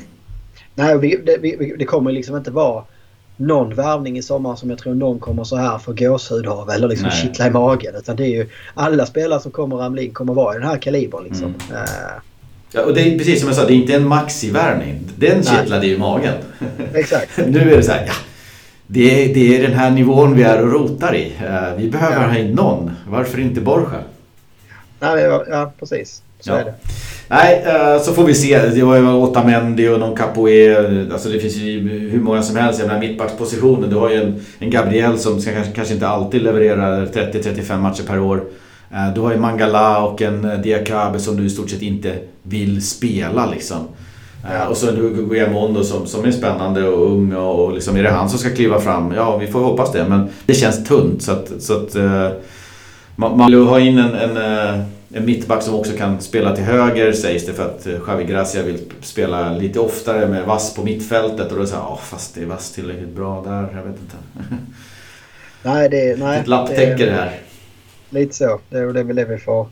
Nej, vi, det, vi, det kommer liksom inte vara någon värvning i sommar som jag tror någon kommer så här få gåshud av eller liksom Nej. kittla i magen. Utan det är ju alla spelare som kommer ramla in kommer vara i den här kalibern liksom. Mm. Eh, Ja, och det är precis som jag sa, det är inte en maxivärvning. Den kittlade ju i magen. exakt. nu är det så här, ja. Det är, det är den här nivån vi är och rotar i. Eh, vi behöver Ja. ha in någon. Varför inte Borja? Nej, ja, precis. Så Ja. är det. Nej, eh, så får vi se. Det var ju Otamendi och någon Capoe. Alltså det finns ju hur många som helst. Jag menar mittbackspositionen. Du har ju en, en Gabriel som ska, kanske, inte alltid levererar 30-35 matcher per år. Eh, Du har ju Mangala och en eh, Diakabe som du i stort sett inte vill spela liksom. Ja. Och så en Guillamon då som, som är spännande och ung och, och liksom är det han som ska kliva fram? Ja, vi får hoppas det. Men det känns tunt så att, så att man, man vill ha in en, en, en mittback som också kan spela till höger sägs det för att eh, Javi Gracia vill spela lite oftare med Vass på mittfältet och då är det så här, "Ja, fast är Vass tillräckligt bra där? Jag vet inte. Nej, det, nej, Ett lapptäcke det här. Lite så. Det är det är väl det vi får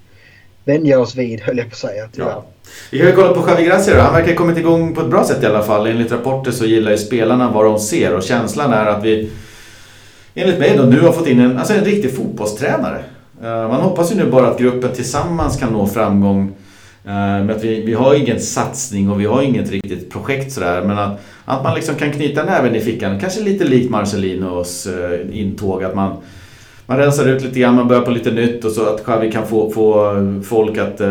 vänja oss vid höll jag på att säga. Tyvärr. Ja. Vi kan ju kolla på Javi Gracia då. Han verkar ha kommit igång på ett bra sätt i alla fall. Enligt rapporter så gillar ju spelarna vad de ser och känslan är att vi enligt mig då nu har fått in en, alltså en riktig fotbollstränare. Eh, man hoppas ju nu bara att gruppen tillsammans kan nå framgång. Eh, med att vi, vi har ingen satsning och vi har inget riktigt projekt sådär. Men att, att man liksom kan knyta näven i fickan. Kanske lite likt Marcelinos eh, intåg. Att man, man rensar ut lite grann, man börjar på lite nytt och så att Xavi kan få, få folk att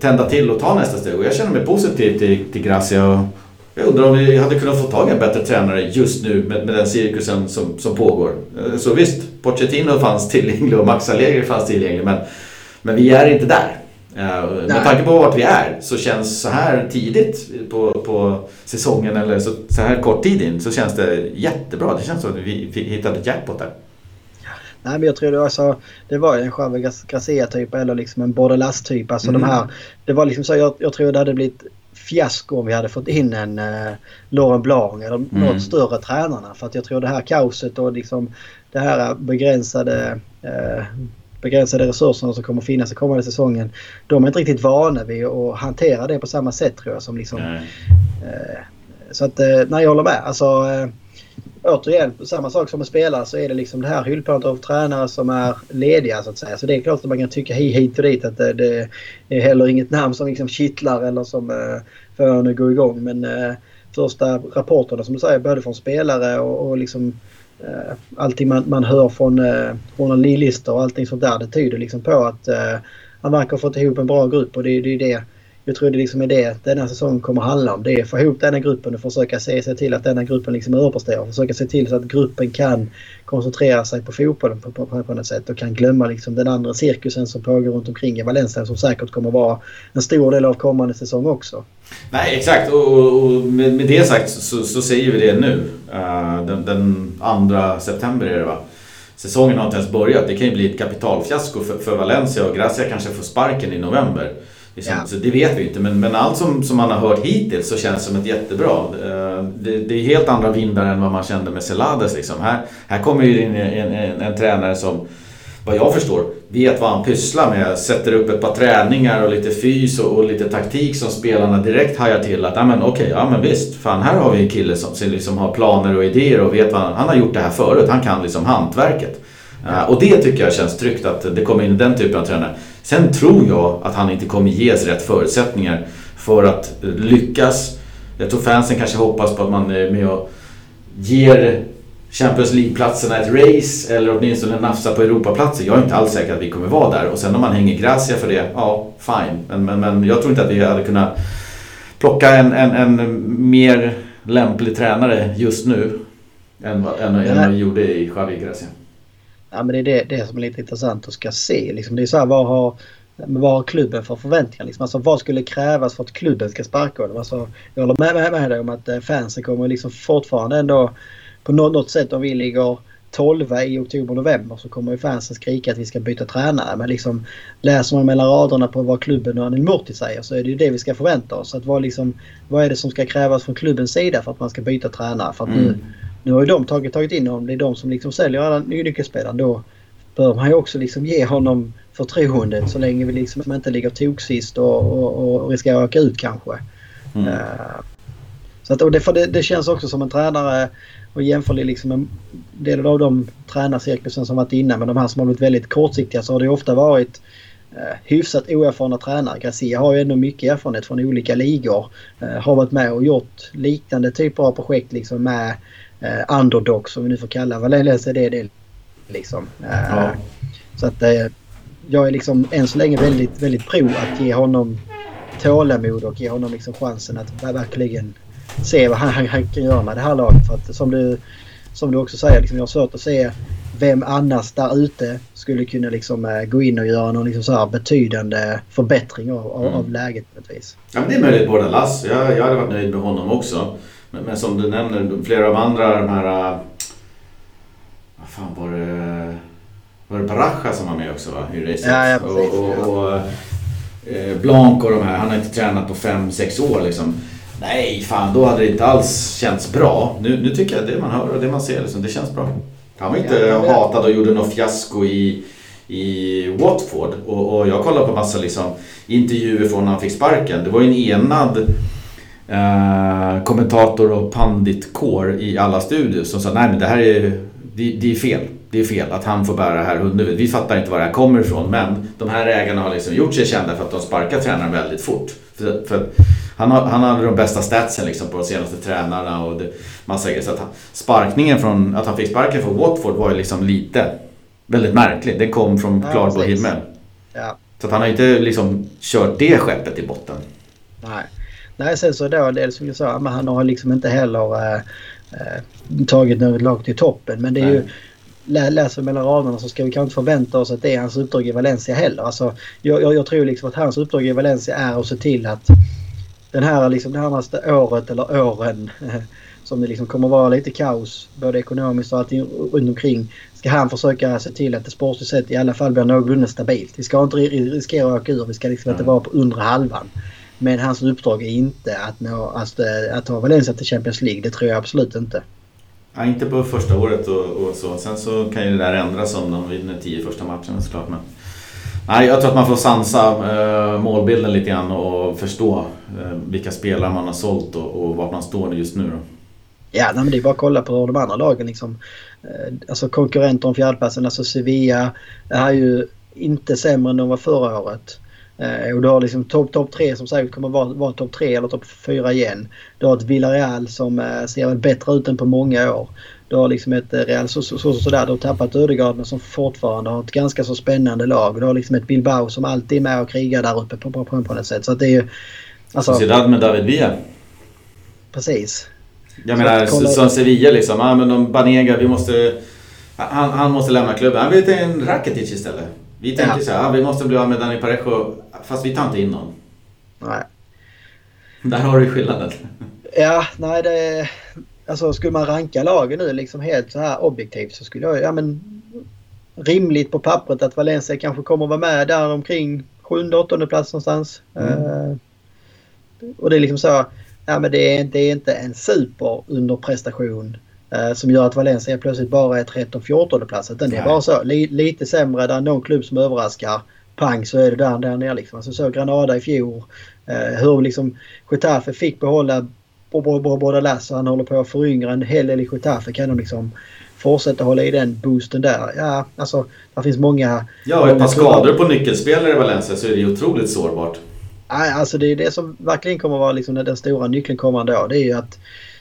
tända till och ta nästa steg. Och jag känner mig positiv till, till Gracia. Och jag undrar om vi hade kunnat få tag i en bättre tränare just nu med, med den cirkusen som, som pågår. Eh, Så visst, Pochettino fanns tillgänglig och Max Allegri fanns tillgänglig men, men vi är inte där. Eh, Med Nej. tanke på vart vi är så känns så här tidigt på, på säsongen eller så, så här kort tid in så känns det jättebra. Det känns som att vi, hittade jackpot där. Nej, men jag tror det var, så, det var en Javi Gracia-typ eller liksom en Bordelas-typ. Alltså Mm. de här, det var liksom så, jag, jag tror det hade blivit fiasko om vi hade fått in en eh, Laurent Blanc eller Mm. något större tränarna. För att jag tror det här kaoset och liksom det här begränsade eh, begränsade resurserna som kommer finnas i kommande säsongen. De är inte riktigt vana vid att hantera det på samma sätt tror jag som liksom. Eh, Så att, eh, nej jag håller med. Alltså, eh, återigen, samma sak som med spelare så är det liksom det här hyllplanet av tränare som är lediga så att säga. Så det är klart att man kan tycka hit och dit att det, det är heller inget namn som liksom kittlar eller som eh, får en att gå igång. Men eh, första rapporterna som du säger både från spelare och, och liksom eh, allting man, man hör från eh, journalister och allting sånt där det tyder liksom på att eh, han verkar ha fått ihop en bra grupp och det, det är det jag tror det liksom är det denna säsong kommer handla om. Det är att få ihop denna gruppen och försöka se se till att denna gruppen liksom överpresterar. Försöka se till så att gruppen kan koncentrera sig på fotbollen på, på, på något sätt och kan glömma liksom den andra cirkusen som pågår runt omkring i Valencia som säkert kommer vara en stor del av kommande säsong också. Nej, exakt. Och, och, och med, med, det sagt så, så, säger vi det nu. Uh, den, den 2 september är det va? Säsongen har inte ens börjat. Det kan ju bli ett kapitalfiasko för, för Valencia och Gracia kanske får sparken i november. Liksom, ja. Så det vet vi inte. Men, men allt som, som man har hört hittills så känns som ett jättebra. Eh, det, det är helt andra vindar än vad man kände med Celades. Liksom. Här, här kommer ju in en, en, en, tränare som, vad jag förstår, vet vad han pysslar med. Sätter upp ett par träningar och lite fys och, och lite taktik som spelarna direkt hajar till. Att, ja men okej, okay, ja men visst. Fan, här har vi en kille som, som liksom har planer och idéer och vet vad han, han har gjort det här förut. Han kan liksom hantverket. Uh, och det tycker jag känns tryggt att det kommer in den typen av tränare. Sen tror jag att han inte kommer ges rätt förutsättningar för att lyckas. Jag tror fansen kanske hoppas på att man är med och ger Champions League-platserna ett race eller åtminstone nafsa på Europaplatser. Jag är inte alls säker att vi kommer vara där. Och sen om man hänger Gracia för det, ja fine. Men, men, men jag tror inte att vi hade kunnat plocka en, en, en mer lämplig tränare just nu än, än, än vad vi gjorde i Javi Gracia. Ja, men det är det, det som är lite intressant att ska se. Liksom, det är så här, vad har, vad har klubben för förväntningar? Liksom? Alltså, vad skulle krävas för att klubben ska sparka honom? Alltså, jag håller med, med, med dig om att eh, fansen kommer liksom fortfarande ändå på något, något sätt om vi ligger 12 i oktober-november så kommer ju fansen skrika att vi ska byta tränare. Men liksom läser man mellan raderna på vad klubben och Anil Murti säger så är det ju det vi ska förvänta oss. Att vad, liksom, vad är det som ska krävas från klubbens sida för att man ska byta tränare? För att mm. nu, nu har ju de tagit, tagit in honom. Det är de som liksom säljer alla nyckelspelare. Då bör man ju också liksom ge honom förtroendet så länge vi liksom inte ligger toksist och, och, och riskerar att åka ut kanske. Mm. Uh, så att, och det, för det, det, känns också som en tränare och jämför det liksom en del av de tränarcirkusen som varit innan men de här som har blivit väldigt kortsiktiga så har det ofta varit eh, hyfsat oerfarna tränare. Garcia har ju ändå mycket erfarenhet från olika ligor. Eh, har varit med och gjort liknande typer av projekt liksom med eh, underdog som vi nu får kalla Valencia det är det liksom. Eh, ja. Så att eh, jag är liksom än så länge väldigt, väldigt pro att ge honom tålamod och ge honom liksom chansen att verkligen se vad han, han kan göra med det här laget. För att som du, som du också säger, liksom, jag har svårt att se vem annars där ute skulle kunna liksom, äh, gå in och göra någon liksom, så betydande förbättring av, av, mm. av läget på ett vis. Ja, men det är möjligt båda Lass. Jag, jag hade varit nöjd med honom också. Men, men som du nämner, flera av andra de här... Äh, vad fan var det? Var det Baraja som var med också va? I racet? Ja, ja, precis. Och, och, och eh, Blanc och de här, han har inte tränat på 5-6 år liksom. Nej, fan då hade det inte alls känts bra. Nu, nu tycker jag att det man hör och det man ser, liksom, det känns bra. Han var inte ja, hatad och gjorde något fiasko i, i Watford. Och, och jag kollade på massa liksom, intervjuer från när han fick sparken. Det var ju en enad eh, kommentator och panditkår i alla studios som sa nej men det här är, det, det är fel. Det är fel att han får bära det här hundhuvudet. Vi fattar inte var det här kommer ifrån men de här ägarna har liksom gjort sig kända för att de sparkar tränaren väldigt fort. För, för han, han hade de bästa statsen liksom på de senaste tränarna och det, massa grejer. Så att han, sparkningen från, att han fick sparken från Watford var ju liksom lite väldigt märkligt. Det kom från ja, klarblå himmel. Ja. Så att han har inte liksom kört det skeppet i botten. Nej. Nej, sen så då, det som jag sa, men han har liksom inte heller äh, äh, tagit något lag till toppen. Men det är Nej. ju läser mellan raderna så ska vi kanske inte förvänta oss att det är hans uppdrag i Valencia heller. Alltså, jag, jag, jag tror liksom att hans uppdrag i Valencia är att se till att den här liksom, det närmaste året eller åren som det liksom kommer vara lite kaos både ekonomiskt och allting runt omkring ska han försöka se till att det sportsligt sett i alla fall blir någorlunda stabilt. Vi ska inte riskera att åka ur. Vi ska liksom inte vara på undre halvan. Men hans uppdrag är inte att, nå, att, att ta Valencia till Champions League. Det tror jag absolut inte. Ja, inte på första året och, och, så. Sen så kan ju det där ändras om de vinner tio första matcherna såklart. Men... Nej, jag tror att man får sansa äh, målbilden lite grann och förstå äh, vilka spelare man har sålt och, och vart man står just nu. Då. Ja, nej, men det är bara att kolla på de andra lagen. Liksom. Eh, alltså konkurrenter om fjärdeplatsen, alltså Sevilla är ju inte sämre än de var förra året. Eh, och du har liksom topp top tre som säkert kommer vara, vara topp tre eller topp fyra igen. Du har ett Villarreal som eh, ser väl bättre ut än på många år. Du har liksom ett Real så, så, så, sådär. Du har tappat Ödegaard men som fortfarande har ett ganska så spännande lag. Du har liksom ett Bilbao som alltid är med och krigar där uppe på, på, på, på något sätt. Så att det är ju... Alltså, Sociedad med David Villa. Precis. Jag menar som Sevilla liksom. Ja, men de Banega, vi måste... Han, han måste lämna klubben. Han vill ta in Rakitic istället. Vi tänker ja. så här, ja, vi måste bli av med Dani Parejo. Fast vi tar inte in någon. Nej. Där har du skillnaden. Ja, nej det... Alltså skulle man ranka lagen nu liksom helt så här objektivt så skulle jag... Ja men... Rimligt på pappret att Valencia kanske kommer att vara med där omkring sjunde, åttonde plats någonstans. Mm. Uh, och det är liksom så ja, men det, är, det är inte en super underprestation som gör att Valencia plötsligt bara är 13-14 plats. Den är bara så li, lite sämre. Det är någon klubb som överraskar. Pang så är det där, där nere liksom. Alltså så Granada i fjol. Eh, hur liksom Getafe fick behålla båda Lass och han håller på att föryngra en hel del i Getafe. Kan de liksom fortsätta hålla i den boosten där? Ja, alltså det finns många... Ja, ett par skador på nyckelspelare i Valencia så är det otroligt sårbart. Nej, alltså det är det som verkligen kommer vara liksom den stora nyckeln kommande år. Det är ju att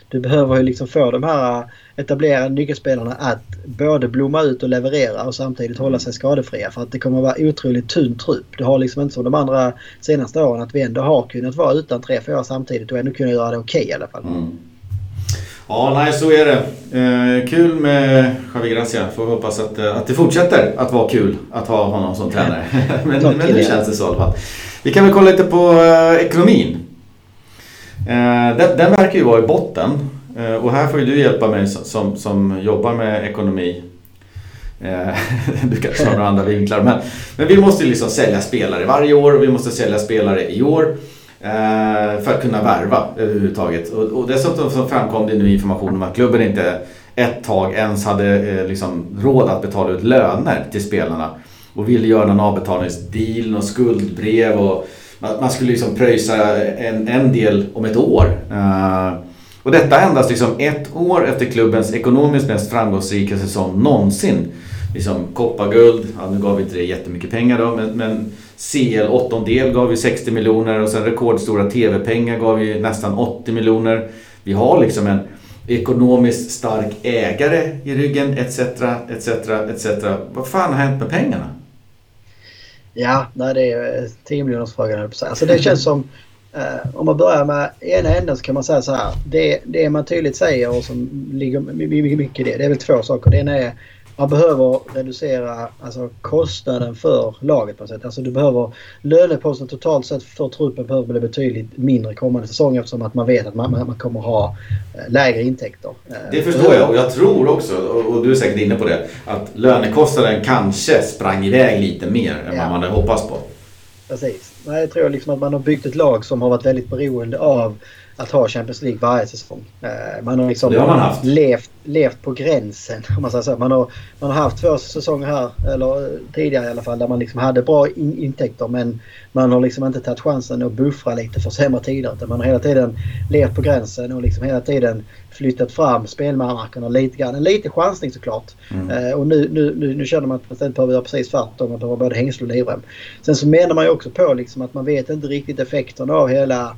du behöver ju liksom få de här etablerade nyckelspelarna att både blomma ut och leverera och samtidigt hålla sig skadefria. För att det kommer att vara otroligt tunn trupp. Du har liksom inte som de andra senaste åren att vi ändå har kunnat vara utan tre, fyra samtidigt och ändå kunna göra det okej okay, i alla fall. Mm. Ja, nej så är det. Eh, kul med Javi Gracia. Får hoppas att, eh, att det fortsätter att vara kul att ha honom som tränare. men, men nu känns det så i alla fall. Vi kan väl kolla lite på eh, ekonomin. Eh, den, den, verkar ju vara i botten. Eh, och här får ju du hjälpa mig som, som jobbar med ekonomi. Eh, du kanske har några andra vinklar. Men, men vi måste ju liksom sälja spelare varje år och vi måste sälja spelare i år. Eh, för att kunna värva överhuvudtaget. Och, och dessutom så framkom det nu information om att klubben inte ett tag ens hade eh, liksom råd att betala ut löner till spelarna och ville göra någon avbetalningsdeal, och skuldbrev och man, skulle liksom pröjsa en, en del om ett år. Uh, och detta endast liksom ett år efter klubbens ekonomiskt mest framgångsrika säsong någonsin. Liksom kopparguld, ja, nu gav vi inte det jättemycket pengar då, men, men CL åttondel gav vi 60 miljoner och sen rekordstora TV-pengar gav vi nästan 80 miljoner. Vi har liksom en ekonomiskt stark ägare i ryggen etc. etc. etc. Vad fan har hänt med pengarna? Ja, nej, det är eh, 10 miljoners frågan Alltså det känns som eh, om man börjar med ena änden så kan man säga så här. Det, det man tydligt säger och som ligger mycket i det. Det är väl två saker. Det ena är man behöver reducera alltså, kostnaden för laget på något sätt. Alltså du behöver löneposten totalt sett för truppen behöver bli betydligt mindre kommande säsong eftersom att man vet att man, man kommer ha eh, lägre intäkter. Eh, det förstår jag och jag tror också, och du är säkert inne på det, att lönekostnaden kanske sprang iväg lite mer än ja. vad man hade hoppats på. Precis. Nej, jag tror liksom att man har byggt ett lag som har varit väldigt beroende av att ha Champions League varje säsong. Eh, man har liksom det har man haft. Levt, levt på gränsen om man säger så. Man har, man har haft två säsonger här, eller tidigare i alla fall, där man liksom hade bra in, intäkter men man har liksom inte tagit chansen att buffra lite för sämre tider. Utan man har hela tiden levt på gränsen och liksom hela tiden flyttat fram spelmarknaderna lite grann. En liten chansning såklart. Mm. Eh, och nu, nu, nu, nu känner man att man istället behöver göra precis tvärtom. Man behöver både hängsle och livrem. Sen så menar man ju också på liksom att man vet inte riktigt effekterna av hela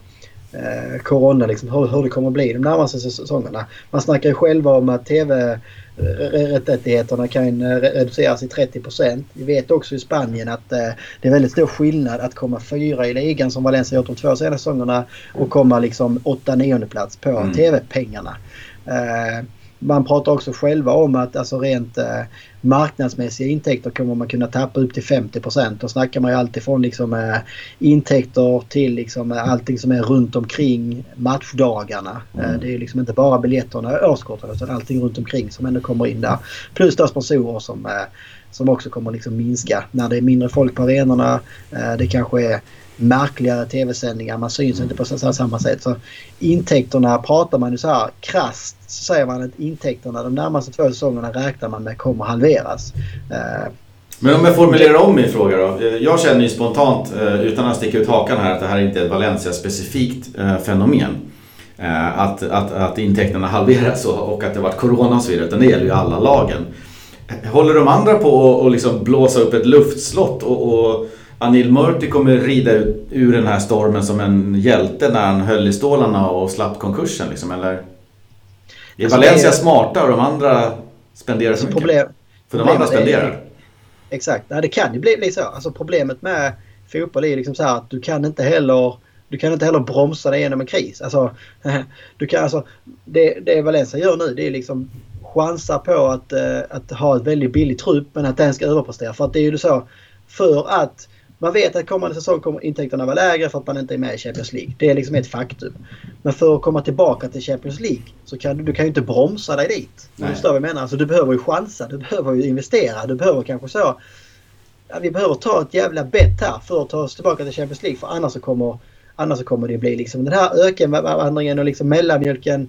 eh, corona, liksom, hur, hur det kommer att bli de närmaste säsongerna. Man snackar ju själva om att TV-rättigheterna kan eh, reduceras i 30% Vi vet också i Spanien att eh, det är väldigt stor skillnad att komma fyra i ligan som Valencia gjort de två senaste säsongerna och komma liksom åtta nionde plats på mm. TV-pengarna. Eh, man pratar också själva om att alltså rent eh, marknadsmässiga intäkter kommer man kunna tappa upp till 50% Då snackar man ju alltifrån liksom, eh, intäkter till liksom, eh, allting som är runt omkring matchdagarna. Eh, mm. det är liksom inte bara biljetterna och årskorten utan allting runt omkring som ändå kommer in där. Plus då sponsorer som, eh, som också kommer liksom minska när det är mindre folk på arenorna. Eh, det kanske är märkligare tv-sändningar. Man syns inte på samma sätt. Så intäkterna pratar man ju så här krasst så säger man att intäkterna de närmaste två säsongerna räknar man med kommer halveras. Eh, Men om jag formulerar om min fråga då. Jag känner ju spontant, eh, utan att sticka ut hakan här, att det här inte är ett Valencia-specifikt eh, fenomen. att, att, att intäkterna halveras och, och att det varit corona och så vidare. Utan det gäller ju alla lagen. Håller de andra på att liksom blåsa upp ett luftslott och, och Anil Murti kommer rida ut ur den här stormen som en hjälte när han höll i stålarna och slapp konkursen liksom, eller? Är alltså Valencia är... smarta och de andra spenderar alltså så mycket? Problem... För de andra spenderar? Är... Exakt, Nej, det kan ju bli, bli så. Alltså problemet med fotboll är liksom så här att du kan inte heller du kan inte heller bromsa dig igenom en kris. Alltså, du kan, alltså, det, det Valencia gör nu det är liksom chansar på att, uh, att ha ett väldigt billigt trupp men att den ska överprestera. För att det är ju så för att man vet att kommande säsong kommer intäkterna vara lägre för att man inte är med i Champions League. Det är liksom ett faktum. Men för att komma tillbaka till Champions League så kan du, du kan ju inte bromsa dig dit. Du förstår vad jag menar? Alltså, du behöver ju chansa, du behöver ju investera, du behöver kanske så... Ja, vi behöver ta ett jävla bett här för att ta oss tillbaka till Champions League för annars så kommer, annars så kommer det bli liksom den här ökenvandringen och liksom mellanmjölken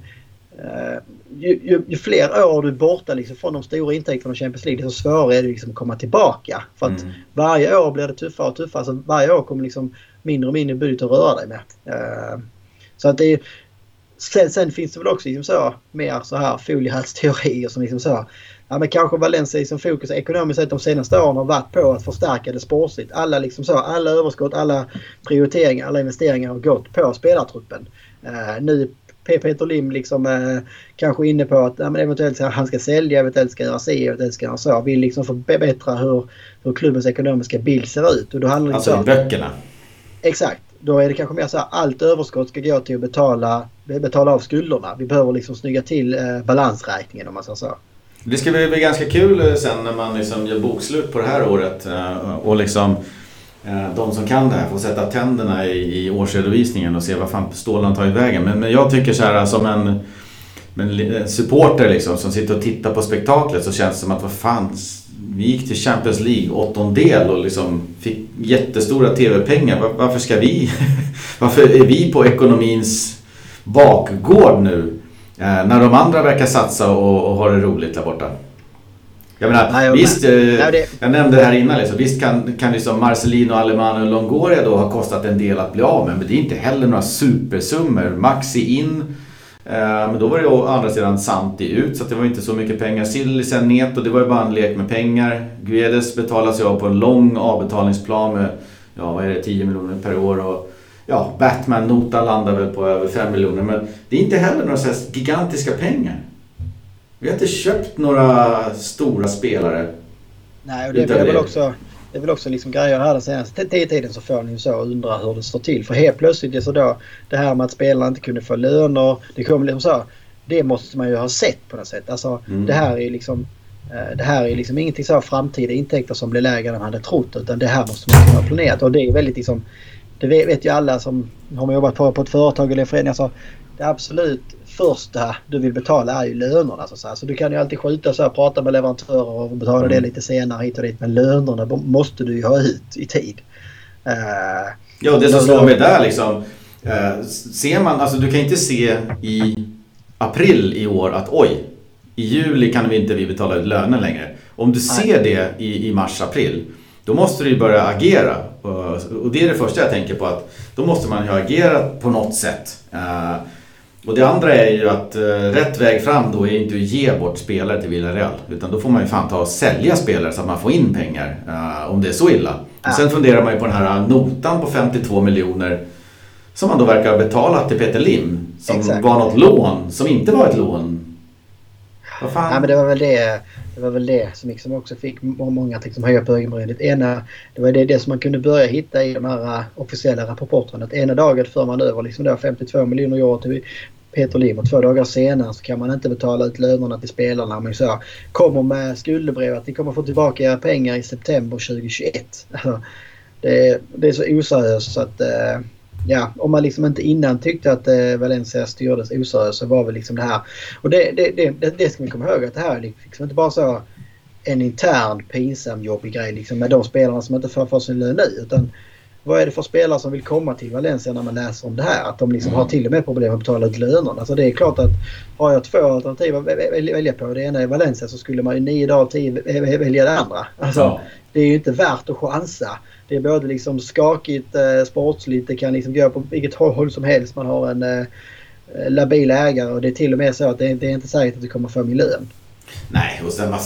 ju, ju, ju, fler år du är borta liksom från de stora intäkterna av Champions League desto svårare är det liksom att komma tillbaka. För att mm. varje år blir det tuffare och tuffare. Så varje år kommer liksom mindre och mindre budget att röra dig med. Uh, så att det är, sen, sen, finns det väl också liksom så, mer så här foliehattsteorier som liksom så. Ja, men kanske Valencia som fokus ekonomiskt sett de senaste åren har varit på att förstärka det sportsligt. Alla, liksom så, alla överskott, alla prioriteringar, alla investeringar har gått på spelartruppen. Uh, nu Peter Lim liksom eh, kanske inne på att ja, men eventuellt ska han ska sälja, eventuellt ska göra si, eventuellt ska göra så. Vill liksom förbättra hur, hur klubbens ekonomiska bild ser ut. Och då handlar alltså i böckerna? Exakt. Då är det kanske mer så här allt överskott ska gå till att betala, betala av skulderna. Vi behöver liksom snygga till eh, balansräkningen om man säger så. Det ska bli, bli ganska kul eh, sen när man liksom gör bokslut på det här året eh, och liksom Eh, de som kan det här får sätta tänderna i, i årsredovisningen och se vad fan stålarna tagit vägen. Men, men jag tycker så här alltså, som en, en supporter liksom, som sitter och tittar på spektaklet så känns det som att vad fan, vi gick till Champions League åttondel och liksom fick jättestora TV-pengar. Var, varför ska vi, varför är vi på ekonomins bakgård nu? Eh, när de andra verkar satsa och, och ha det roligt där borta. Jag menar, Nej, jag visst, eh, Nej, jag nämnde det här innan, liksom, visst kan, kan liksom Marcelino, Alemano och Longoria då ha kostat en del att bli av med, men det är inte heller några supersummor. Maxi in, eh, men då var det å andra sidan Santi ut, så det var inte så mycket pengar. Sillisen, Neto, det var ju bara en lek med pengar. Guedes betalas ju av på en lång avbetalningsplan med, ja vad är det, 10 miljoner per år. Och, ja, Batman-notan landar väl på över 5 miljoner, men det är inte heller några så gigantiska pengar. Vi har inte köpt några stora spelare. Nej, och det är väl också... Det är väl också liksom grejer här den senaste tiden så får ni ju så undra hur det står till. För helt plötsligt så då det här med att spelarna inte kunde få löner. Det kommer liksom så. Det måste man ju ha sett på något sätt. Alltså mm. det här är liksom eh, det här är liksom ingenting så framtida intäkter som blir lägre än man hade trott utan det här måste man ha planerat och det är väldigt liksom Det vet ju alla som har jobbat på, på ett företag eller en förening. Alltså, det absolut första du vill betala är ju lönerna. Så, så, du kan ju alltid skjuta så här, prata med leverantörer och betala mm. det lite senare hit och dit. Men lönerna måste du ju ha ut i tid. Uh, ja, det som slår mig där liksom. Uh, ser man, alltså du kan inte se i april i år att oj, i juli kan vi inte vi betala ut löner längre. Om du ser det i, i mars-april, då måste du ju börja agera. Och det är det första jag tänker på att då måste man ju agera på något sätt. Uh, och det andra är ju att uh, rätt väg fram då är inte att ge bort spelare till Villarreal. Utan då får man ju fan ta och sälja spelare så att man får in pengar. Uh, om det är så illa. Ja. Och sen funderar man ju på den här notan på 52 miljoner. Som man då verkar ha betalat till Peter Lim. Som Exakt. var något lån som inte var ett lån. Vad fan? Nej, men det var väl det. Det var väl det som liksom också fick många att liksom höja på ögonbrynet. Ena, det var det, det som man kunde börja hitta i de här äh, officiella rapporterna. Att ena dagen för man över liksom då 52 miljoner euro till Peter Lim och två dagar senare så kan man inte betala ut lönerna till spelarna. Men så kommer med skuldebrev att ni kommer få tillbaka era pengar i september 2021. det, det är så oseriöst så att eh, ja, om man liksom inte innan tyckte att eh, Valencia styrdes oseriöst så var väl liksom det här. Och det, det, det, det ska vi komma ihåg att det här är liksom inte bara så en intern pinsam jobbig grej liksom med de spelarna som inte får, sin lön nu. Utan vad är det för spelare som vill komma till Valencia när man läser om det här? Att de liksom har till och med problem att betala ut lönerna. Alltså det är klart att har jag två alternativ att välja på. Det ena är Valencia så skulle man ju nio dagar tio välja det andra. Alltså, ja. Det är ju inte värt att chansa det är både liksom skakigt, eh, sportsligt, det kan liksom gå på vilket håll som helst. Man har en, eh, labila ägare och det är till och med så att det, det är inte säkert att du kommer få miljön. Nej, och sen bara...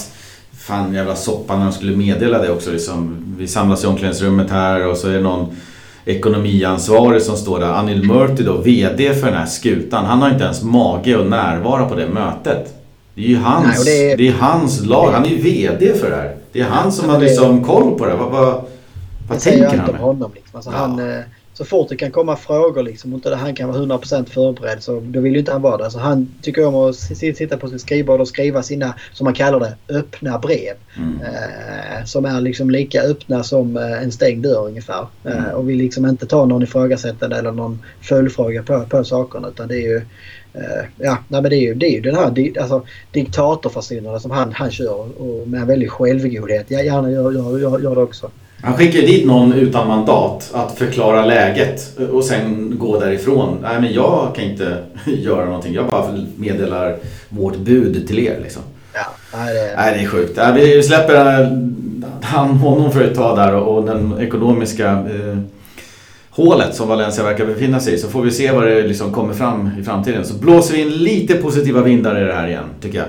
Fan jävla soppa när de skulle meddela det också liksom. Vi samlas i omklädningsrummet här och så är det någon ekonomiansvarig som står där. Anil Murti då, VD för den här skutan. Han har inte ens mage att närvara på det mötet. Det är ju hans, Nej, det är, det är hans lag. Han är ju VD för det här. Det är han som har liksom koll på det. Vad, vad, vad tänker han? Honom, liksom. alltså, ja. han eh, så fort det kan komma frågor liksom och inte han kan vara 100% förberedd så då vill ju inte han vara där. Så han tycker om att sitta på sitt skrivbord och skriva sina, som man kallar det, öppna brev. Mm. Eh, som är liksom lika öppna som eh, en stängd dörr ungefär. Eh, mm. och vill liksom inte ta någon ifrågasättande eller någon följdfråga på, på sakerna utan det är ju Uh, ja, nej, men det är ju, det är ju den här alltså, diktatorfasonen som han, han kör och med en väldig självgodhet. Jag gärna gör, gör, gör, gör det också. Han skickar dit någon utan mandat att förklara läget och sen gå därifrån. Nej men jag kan inte göra någonting. Jag bara meddelar vårt bud till er liksom. Ja, nej, det... Nej, det är sjukt. vi släpper eh, han, honom för ett tag där och den ekonomiska eh, hålet som Valencia verkar befinna sig i. Så får vi se vad det liksom kommer fram i framtiden. Så blåser vi in lite positiva vindar i det här igen, tycker jag.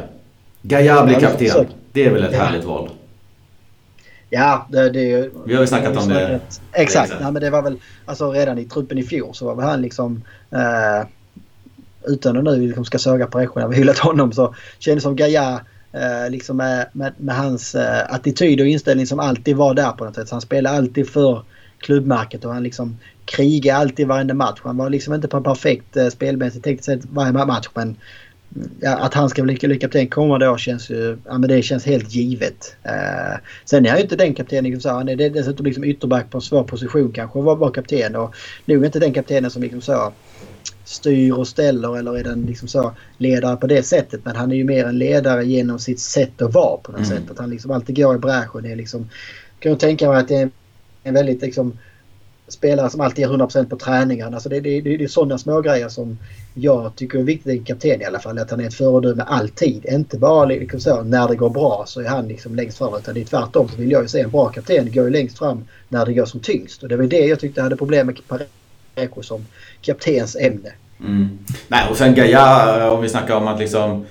Gaia blir kapten. Det är väl ett härligt val. Ja, det, det Vi har ju snackat om det. Exakt. Nej, men det var väl alltså, redan i truppen i fjol så var väl han liksom eh, utan att nu liksom ska söga på Recho när vi hyllat honom så kändes som Gaia eh, liksom med, med, med hans eh, attityd och inställning som alltid var där på något sätt. Så han spelade alltid för klubbmärket och han liksom krigade alltid varenda match. Han var liksom inte på en perfekt eh, spelmässigt tekniskt sett varje match men ja, att han ska bli, kapten kommande år känns ju... Ja, men det känns helt givet. Uh, sen är han ju inte den kaptenen liksom så. Han är dessutom liksom ytterback på en svår position kanske att vara, vara kapten. Och nog inte den kaptenen som liksom så styr och ställer eller är den liksom så ledare på det sättet. Men han är ju mer en ledare genom sitt sätt att vara på något mm. sätt. Att han liksom alltid går i bräschen. Det är liksom... Kan jag tänka mig att det är en väldigt liksom spelare som alltid är 100% på träningarna. Alltså det, det, det, det är sådana små grejer som jag tycker är viktigt i en kapten i alla fall. Att han är ett föredöme alltid. Inte bara liksom så, när det går bra så är han liksom längst fram. Utan det är tvärtom så vill jag ju se en bra kapten går ju längst fram när det går som tyngst. Och det var det jag tyckte hade problem med Parejo som kaptens ämne. Mm. Nej, och sen Gaia, om vi snackar om att liksom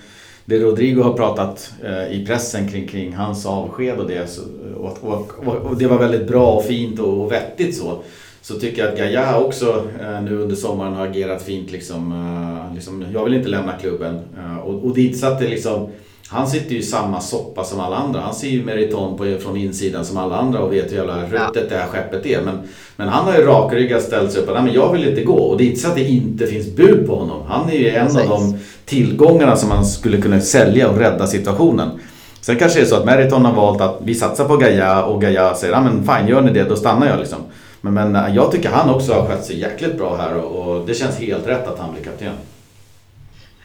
det Rodrigo har pratat eh, i pressen kring, kring hans avsked och det. Så, och, och, och, det var väldigt bra och fint och vettigt så så tycker jag att Gaia också eh, nu under sommaren har agerat fint. Liksom, eh, liksom, jag vill inte lämna klubben. Eh, och, och dit satt det liksom han sitter ju i samma soppa som alla andra. Han ser ju Meriton på, från insidan som alla andra och vet hur jävla ruttet det här skeppet är. Men, men han har ju rakryggat ställt sig upp och men jag vill inte gå. Och det är inte så att det inte finns bud på honom. Han är ju en Precis. av de tillgångarna som man skulle kunna sälja och rädda situationen. Sen kanske det är så att Meriton har valt att vi satsar på Gaia och Gaia säger ja men fine gör ni det då stannar jag liksom. Men, men eh, jag tycker han också har skött sig jäkligt bra här och, och det känns helt rätt att han blir kapten.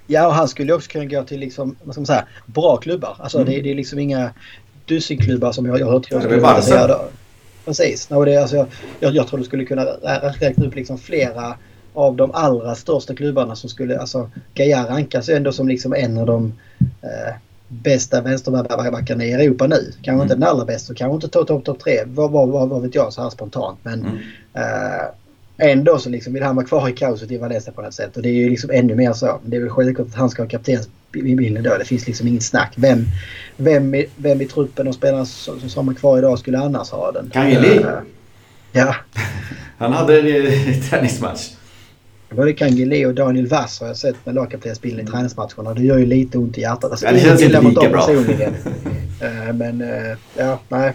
Ja, och han skulle också kunna gå till liksom, vad ska man säga, bra klubbar. Alltså mm. det, det, är liksom inga dussinklubbar som jag, jag hört. Jag skulle vilja säga. Precis. No, det, alltså, jag, jag, jag tror du skulle kunna räkna upp liksom flera av de allra största klubbarna som skulle... Alltså Gaia rankas ändå som liksom en av de eh, bästa vänsterbackarna i Europa nu. Kanske mm. inte den allra bästa, kanske inte topp top, top tre. Vad, vad, vad, vad vet jag så här spontant. Men mm. eh, ändå så liksom vill han vara kvar i kaoset i Valencia på något sätt. Och det är ju liksom ännu mer så. Det är väl självklart att han ska ha kaptensbilden då. Det finns liksom inget snack. Vem, vem, i, vem i truppen och spelarna som, som är kvar idag skulle annars ha den? Kangeli? Uh, ja. han hade en träningsmatch. Både Kangeli och Daniel Vass har jag sett med lagkaptensbilden i mm. träningsmatcherna. Det gör ju lite ont i hjärtat. Alltså, ja, det känns inte lika bra. uh, men uh, ja, nej.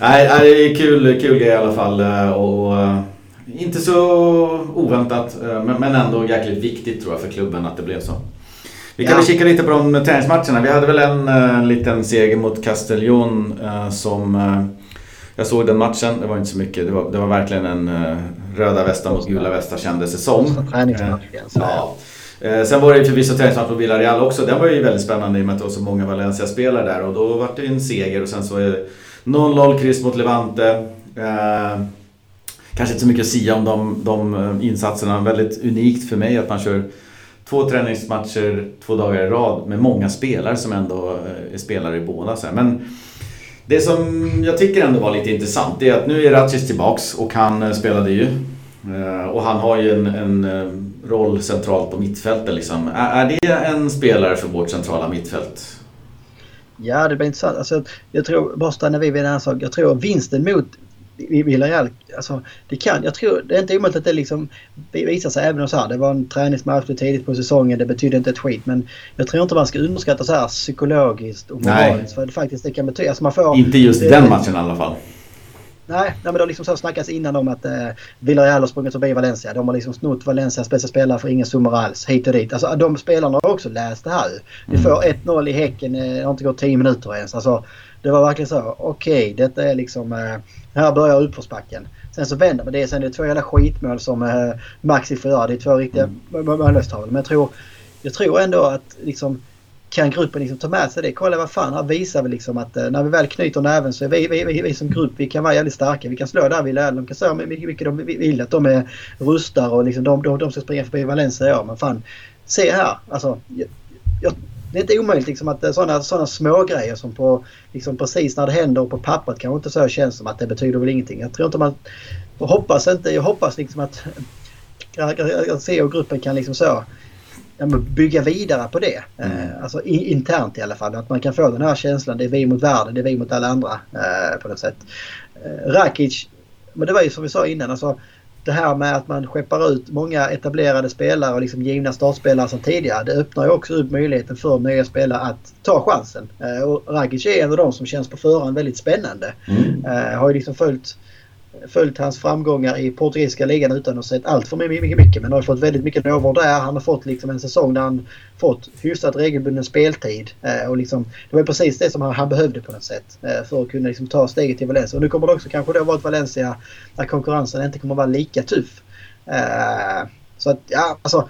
Nej, det är kul, kul grej i alla fall. Och, inte så oväntat men, men ändå jäkligt viktigt tror jag för klubben att det blev så. Vi kan ja. kika lite på de träningsmatcherna. Vi hade väl en uh, liten seger mot Castellón uh, som... Uh, jag såg den matchen, det var inte så mycket. Det var, det var verkligen en röda västar mot gula västar kändes det som. Ja. Sen var det ju förvisso träningsmatch på Villarreal också. Den var ju väldigt spännande i och med att det var så många Valencia-spelare där. Och då var det en seger och sen så är det 0-0 kryss mot Levante. Kanske inte så mycket att säga om de, de insatserna. Väldigt unikt för mig att man kör två träningsmatcher två dagar i rad med många spelare som ändå eh, är spelare i båda. Men det som jag tycker ändå var lite intressant är att nu är Ratchis tillbaks och han eh, spelade ju eh, och han har ju en, en eh, roll centralt på mittfältet. Liksom. Är, är det en spelare för vårt centrala mittfält? Ja, det blir intressant. Alltså, jag tror, bara stanna vid en sak. Jag tror vinsten mot Villarreal, alltså det kan, jag tror, det är inte omöjligt att det liksom visar sig även så här. Det var en träningsmatch tidigt på säsongen, det betydde inte ett skit. Men jag tror inte man ska underskatta så här psykologiskt och moraliskt. För det faktiskt det kan betyda, alltså man får... Inte just det, den matchen i alla fall. Nej, nej men det har liksom så snackats innan om att eh, Villarreal har sprungit förbi Valencia. De har liksom snott Valencias bästa spelare för inga summor alls. Hit och dit. Alltså de spelarna har också läst det här. Vi mm. får 1-0 i Häcken. Eh, det har inte gått 10 minuter ens. Alltså, det var verkligen så. Okej, okay, detta är liksom... Eh, här börjar uppförsbacken. Sen så vänder man det. Sen är det två jävla skitmål som eh, Maxi får göra. Det är två riktiga mm. mållöstavlor. Men jag tror, jag tror ändå att liksom kan gruppen liksom ta med sig det. Kolla vad fan, här visar vi liksom att eh, när vi väl knyter näven så är vi, vi, vi, vi som grupp, vi kan vara jävligt starka. Vi kan slå där vi lär. De kan säga mycket de vill att de är rustare och liksom de, de, de ska springa förbi Valencia ja. Men fan, se här. Alltså, jag, jag, det är inte omöjligt liksom att sådana såna små grejer som på liksom precis när det händer på pappret kanske inte så känns som att det betyder väl ingenting. Jag tror inte man... Jag hoppas inte, jag hoppas liksom att se och gruppen kan liksom så bygga vidare på det. Mm. Eh, alltså internt i alla fall. Att man kan få den här känslan. Det är vi mot världen, det är vi mot alla andra eh, på något sätt. Eh, Rakic, men det var ju som vi sa innan. Alltså, det här med att man skeppar ut många etablerade spelare och liksom givna startspelare som tidigare. Det öppnar ju också upp möjligheten för nya spelare att ta chansen. Och Rakic är en av de som känns på förhand väldigt spännande. Mm. har ju liksom följt följt hans framgångar i portugisiska ligan utan att sett allt för mycket, mycket. Men har fått väldigt mycket nåvar där. Han har fått liksom en säsong där han fått hyfsat regelbunden speltid. Eh, och liksom, det var precis det som han, han behövde på något sätt. Eh, för att kunna liksom ta steget till Valencia. Och nu kommer det också kanske då vara ett Valencia där konkurrensen inte kommer vara lika tuff. Eh, så att ja, alltså.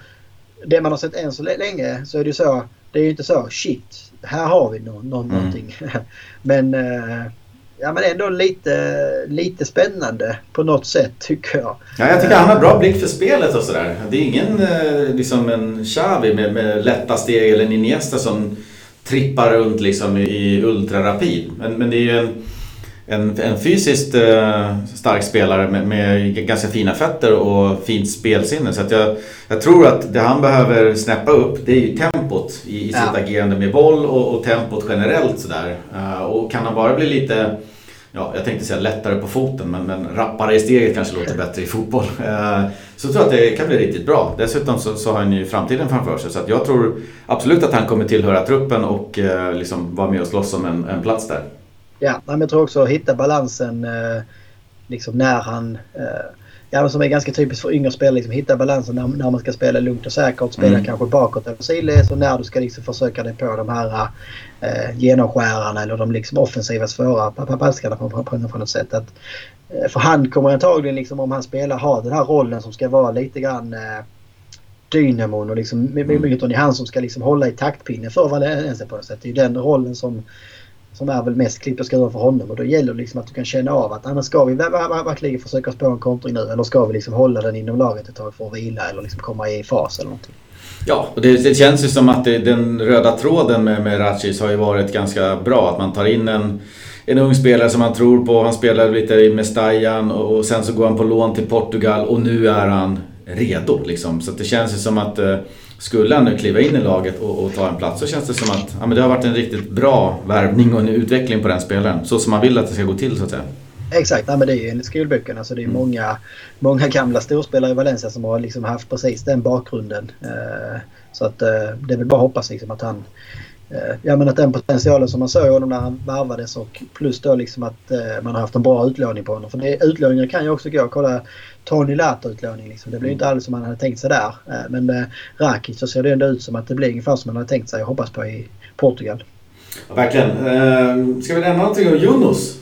Det man har sett än så länge så är det ju så. Det är ju inte så shit. Här har vi någon, någon, mm. någonting. Men ja, men ändå lite, lite spännande på något sätt tycker jag. Ja, jag tycker han har bra blick för spelet och sådär. Det är ingen eh, liksom en Xavi med, med lätta steg eller en Iniesta som trippar runt liksom i ultrarapid. Men, men det är ju en, en, en fysiskt uh, stark spelare med, med, ganska fina fötter och fint spelsinne. Så att jag, jag tror att det han behöver snäppa upp det är ju tempot i, i sitt ja. agerande med boll och, och tempot generellt sådär. Uh, och kan han bara bli lite ja, jag tänkte säga lättare på foten men, men rappare i steget kanske låter bättre i fotboll. Eh, så jag tror att det kan bli riktigt bra. Dessutom så, så har han ju framtiden framför sig så att jag tror absolut att han kommer tillhöra truppen och eh, liksom vara med och slåss om en, en plats där. Ja, men jag tror också att hitta balansen eh, liksom när han ja, men som är ganska typiskt för yngre spelare. Liksom, hitta balansen när, när man ska spela lugnt och säkert. Spela mm. kanske bakåt eller sidleds och när du ska liksom försöka dig på de här eh, genomskärarna eller de liksom offensiva svåra passningarna på, på, på, på något sätt. Att, eh, för han kommer antagligen liksom, om han spelar ha den här rollen som ska vara lite grann eh, dynamon och liksom mm. mycket är han som ska liksom hålla i taktpinnen för Valencia på något sätt. Det är ju den rollen som som är väl mest klipp och skruva för honom. Och då gäller det liksom att du kan känna av att annars ska vi verkligen försöka spå en kontring nu eller ska vi liksom hålla den inom laget ett tag för att vila eller liksom komma i fas eller någonting. Ja, och det, det känns ju som att det, den röda tråden med, med Ratchis har ju varit ganska bra. Att man tar in en, en ung spelare som man tror på. Han spelar lite i Mestajan och, och sen så går han på lån till Portugal och nu är han redo. Liksom. Så det känns ju som att eh, skulle han nu kliva in i laget och, och, ta en plats så känns det som att ja, men det har varit en riktigt bra värvning och en utveckling på den spelaren. Så som man vill att det ska gå till så att säga. Exakt, ja, men det är ju enligt skolböckerna. Alltså det är mm. många, många gamla storspelare i Valencia som har liksom haft precis den bakgrunden. Eh, så att eh, det är väl bara att hoppas liksom att han Eh, ja, men att den potentialen som man såg honom när han varvades och plus då liksom att man har haft en bra utlåning på honom. För det, utlåningar kan ju också gå. Kolla Tony Lato-utlåning. Liksom. Det blir inte alls som man hade tänkt sig där. Eh, men med Rakic så ser det ändå ut som att det blir ungefär som man hade tänkt sig och hoppas på i Portugal. Ja, verkligen. Eh, ska vi nämna någonting om Yunus?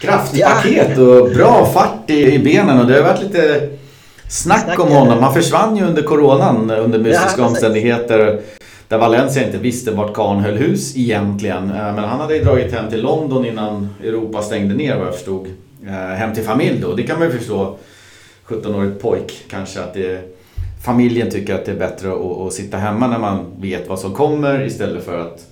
Kraftpaket och bra fart i, i benen och det har varit lite snack, snack om honom. Han försvann ju under coronan under mystiska ja, omständigheter. Där Valencia inte visste vart Kahn höll hus egentligen. Eh, men han hade ju dragit hem till London innan Europa stängde ner vad jag förstod. Eh, hem till familj då. Det kan man ju förstå. 17-årig pojk kanske att det, familjen tycker att det är bättre att, att, sitta hemma när man vet vad som kommer istället för att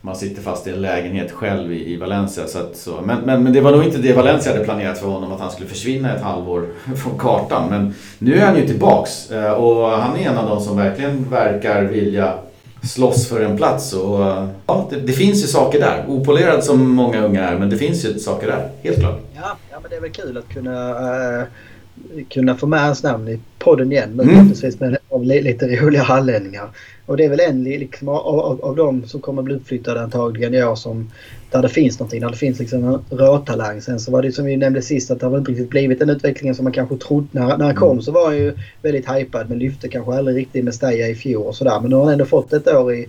man sitter fast i en lägenhet själv i, i Valencia. Så att, så. Men, men, men det var nog inte det Valencia hade planerat för honom, att han skulle försvinna ett halvår från kartan. Men nu är han ju tillbaks eh, och han är en av de som verkligen verkar vilja slåss för en plats. Och, ja, det, det, finns ju saker där. Opolerad som många unga är, men det finns ju saker där. Helt klart. Ja, ja men det är väl kul att kunna, äh, kunna få med hans namn i podden igen. Men mm. med av lite roliga hallänningar. Och det är väl en liksom, av, av, av dem som kommer bli uppflyttade antagligen i år som där det finns någonting, där det finns liksom en råtalang. Sen så var det som vi nämnde sist att det har inte riktigt blivit den utvecklingen som man kanske trodde. När, när han kom mm. så var han ju väldigt hypad men lyfte kanske aldrig riktigt med Staya i fjol och sådär. Men nu har han ändå fått ett år i,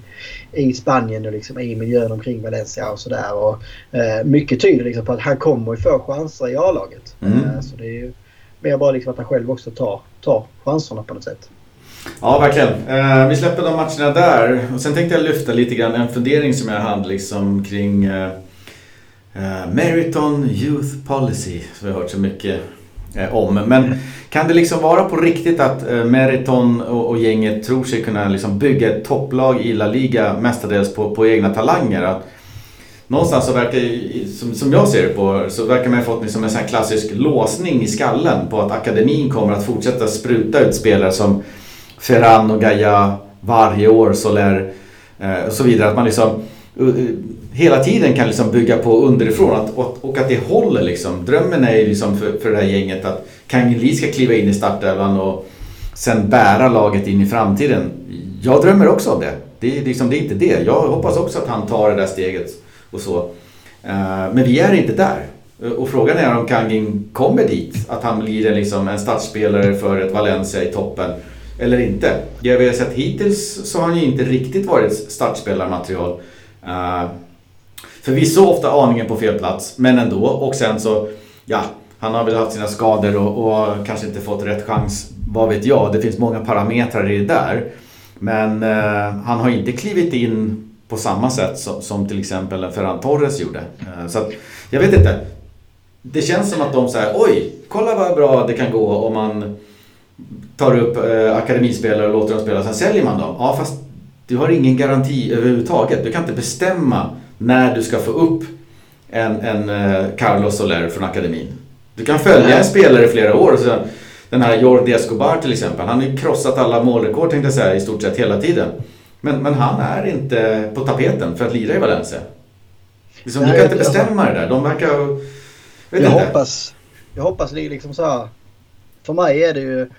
i Spanien och liksom i miljön omkring Valencia och sådär. Eh, mycket tyder liksom på att han kommer att få chanser i A-laget. Mm. Eh, så det är ju mer bara liksom att han själv också tar, tar chanserna på något sätt. Ja, verkligen. Eh, vi släpper de matcherna där. Och sen tänkte jag lyfta lite grann en fundering som jag hade liksom kring eh, eh, Meriton Youth Policy, som vi har hört så mycket eh, om. Men kan det liksom vara på riktigt att eh, Meriton och, och, gänget tror sig kunna liksom bygga ett topplag i La Liga mestadels på, på egna talanger? Att, någonstans så verkar, som, som jag ser det på, så verkar man ha fått liksom en sån klassisk låsning i skallen på att akademin kommer att fortsätta spruta ut spelare som Ferran och Gaia varje år Soler eh, och så vidare. Att man liksom uh, hela tiden kan liksom bygga på underifrån att, och, och att det håller liksom. Drömmen är ju liksom för, för det här gänget att Kangeli ska kliva in i startelvan och sen bära laget in i framtiden. Jag drömmer också om det. Det är, liksom, det är inte det. Jag hoppas också att han tar det där steget och så. Eh, men vi är inte där. Eh, och frågan är om Kangin kommer dit. Att han blir en, liksom, en statsspelare för ett Valencia i toppen eller inte. Det vi har sett hittills så har han ju inte riktigt varit startspelarmaterial. Eh, Förvisso ofta aningen på fel plats, men ändå. Och sen så, ja, han har väl haft sina skador och, och kanske inte fått rätt chans. Vad vet jag? Det finns många parametrar i det där. Men eh, han har inte klivit in på samma sätt som, som till exempel Ferran Torres gjorde. Uh, så att, jag vet inte. Det känns som att de säger oj, kolla vad bra det kan gå om man tar upp eh, akademispelare och låter dem spela, sen säljer man dem. Ja, fast du har ingen garanti överhuvudtaget. Du kan inte bestämma när du ska få upp en, en eh, Carlos Soler från akademin. Du kan följa en spelare i flera år. Så den här Jordi Escobar till exempel, han har ju krossat alla målrekord tänkte jag säga i stort sett hela tiden. Men, men han är inte på tapeten för att lira i Valencia. Liksom, Nej, du kan inte bestämma det där. De verkar... Jag, inte. Hoppas, jag hoppas det är liksom så här. För mig är det ju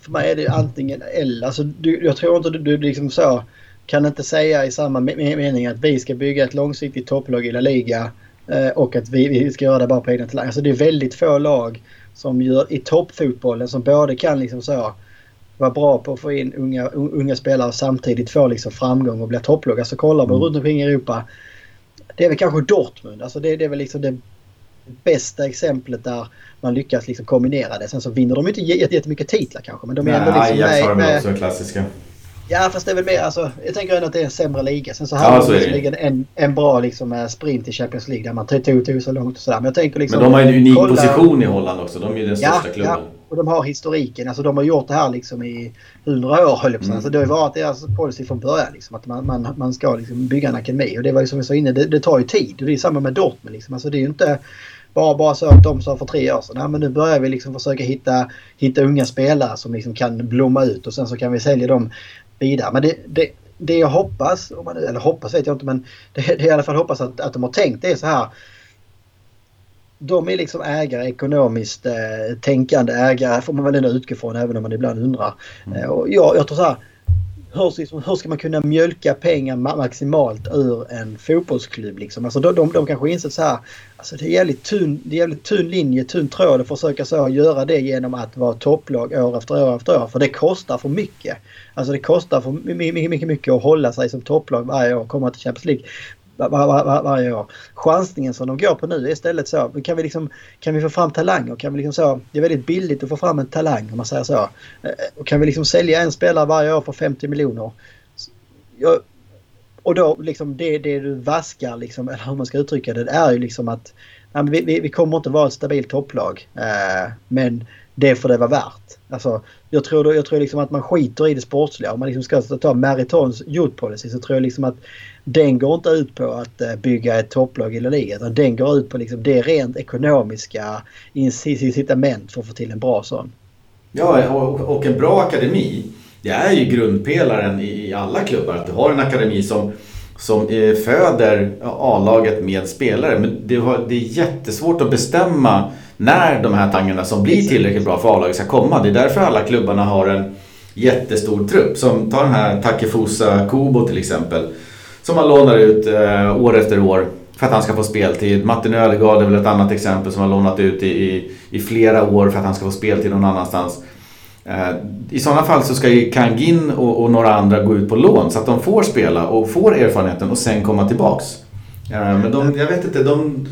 för mig är det antingen eller. Alltså, du, jag tror inte du, du liksom så kan inte säga i samma mening att vi ska bygga ett långsiktigt topplag i La Liga eh, och att vi, vi ska göra det bara på egna talanger. Alltså det är väldigt få lag som gör i toppfotbollen som både kan liksom så vara bra på att få in unga, unga spelare och samtidigt få liksom framgång och bli topplag. Alltså kollar man mm. runt omkring i Europa. Det är väl kanske Dortmund. Alltså det, det är väl liksom det bästa exemplet där man lyckas liksom kombinera det. Sen så vinner de inte jättemycket titlar kanske. Men de är Nej, ändå liksom Ajax har de med, också klassiska. Ja fast det är väl mer alltså, jag tänker ändå att det är en sämre liga. Sen så har ja, de en, en bra liksom, eh, sprint i Champions League där man tog, tog så långt och sådär. Men jag tänker liksom... Men de har en unik kolla... position i Holland också. De är ju den största ja, klubben. Ja, och de har historiken. Alltså de har gjort det här liksom i hundra år höll jag på mm. alltså, Det har ju varit deras policy från början. Liksom, att man, man, man ska liksom bygga en akademi. Och det var ju som jag sa inne, det, det tar ju tid. Och det är samma med Dortmund. Liksom. Alltså, det är ju inte bara, bara så att de sa för tre år sedan, ja, men nu börjar vi liksom försöka hitta, hitta unga spelare som liksom kan blomma ut och sen så kan vi sälja dem vidare. Men det, det, det jag hoppas, eller hoppas vet jag inte, men det, det jag i alla fall hoppas att, att de har tänkt det är så här. De är liksom ägare, ekonomiskt eh, tänkande ägare får man väl ändå utgå från även om man ibland undrar. Mm. Eh, och jag, jag tror så här hur, hur ska man kunna mjölka pengar maximalt ur en fotbollsklubb? Liksom? Alltså de, de, de kanske insett så här. Alltså det är jävligt tunn, det är jävligt tunn linje, tunn tråd att försöka så göra det genom att vara topplag år efter år efter år. För det kostar för mycket. Alltså det kostar för mycket, mycket, mycket att hålla sig som topplag varje år och komma till Champions League var, var, var, varje år. Chansningen som de går på nu är istället så. Kan vi, liksom, kan vi få fram talanger? Kan vi liksom så, det är väldigt billigt att få fram en talang om man säger så. Eh, och kan vi liksom sälja en spelare varje år för 50 miljoner? och då liksom det, det du vaskar liksom, eller hur man ska uttrycka det, är ju liksom att nej, vi, vi, vi kommer inte vara ett stabilt topplag. Eh, men det får det vara värt. Alltså, jag tror, jag tror liksom att man skiter i det sportsliga. Om man liksom ska ta Maritons youth policy så tror jag liksom att den går inte ut på att eh, bygga ett topplag i La Liga. Utan den går ut på liksom det rent ekonomiska incitament för att få till en bra sån. Ja, och en bra akademi. Det är ju grundpelaren i alla klubbar. Att du har en akademi som, som eh, föder A-laget med spelare. Men det, är jättesvårt att bestämma när de här tangarna som blir tillräckligt bra för A-laget ska komma. Det är därför alla klubbarna har en jättestor trupp. Som tar den här Takefusa Kubo till exempel. Som man lånar ut eh, år efter år för att han ska få speltid. Martin Ödegaard är väl ett annat exempel som har lånat ut i, i, i, flera år för att han ska få speltid någon annanstans. Eh, I sådana fall så ska ju Kangin och, och, några andra gå ut på lån så att de får spela och får erfarenheten och sen komma tillbaks. Eh, men de, jag vet inte, de...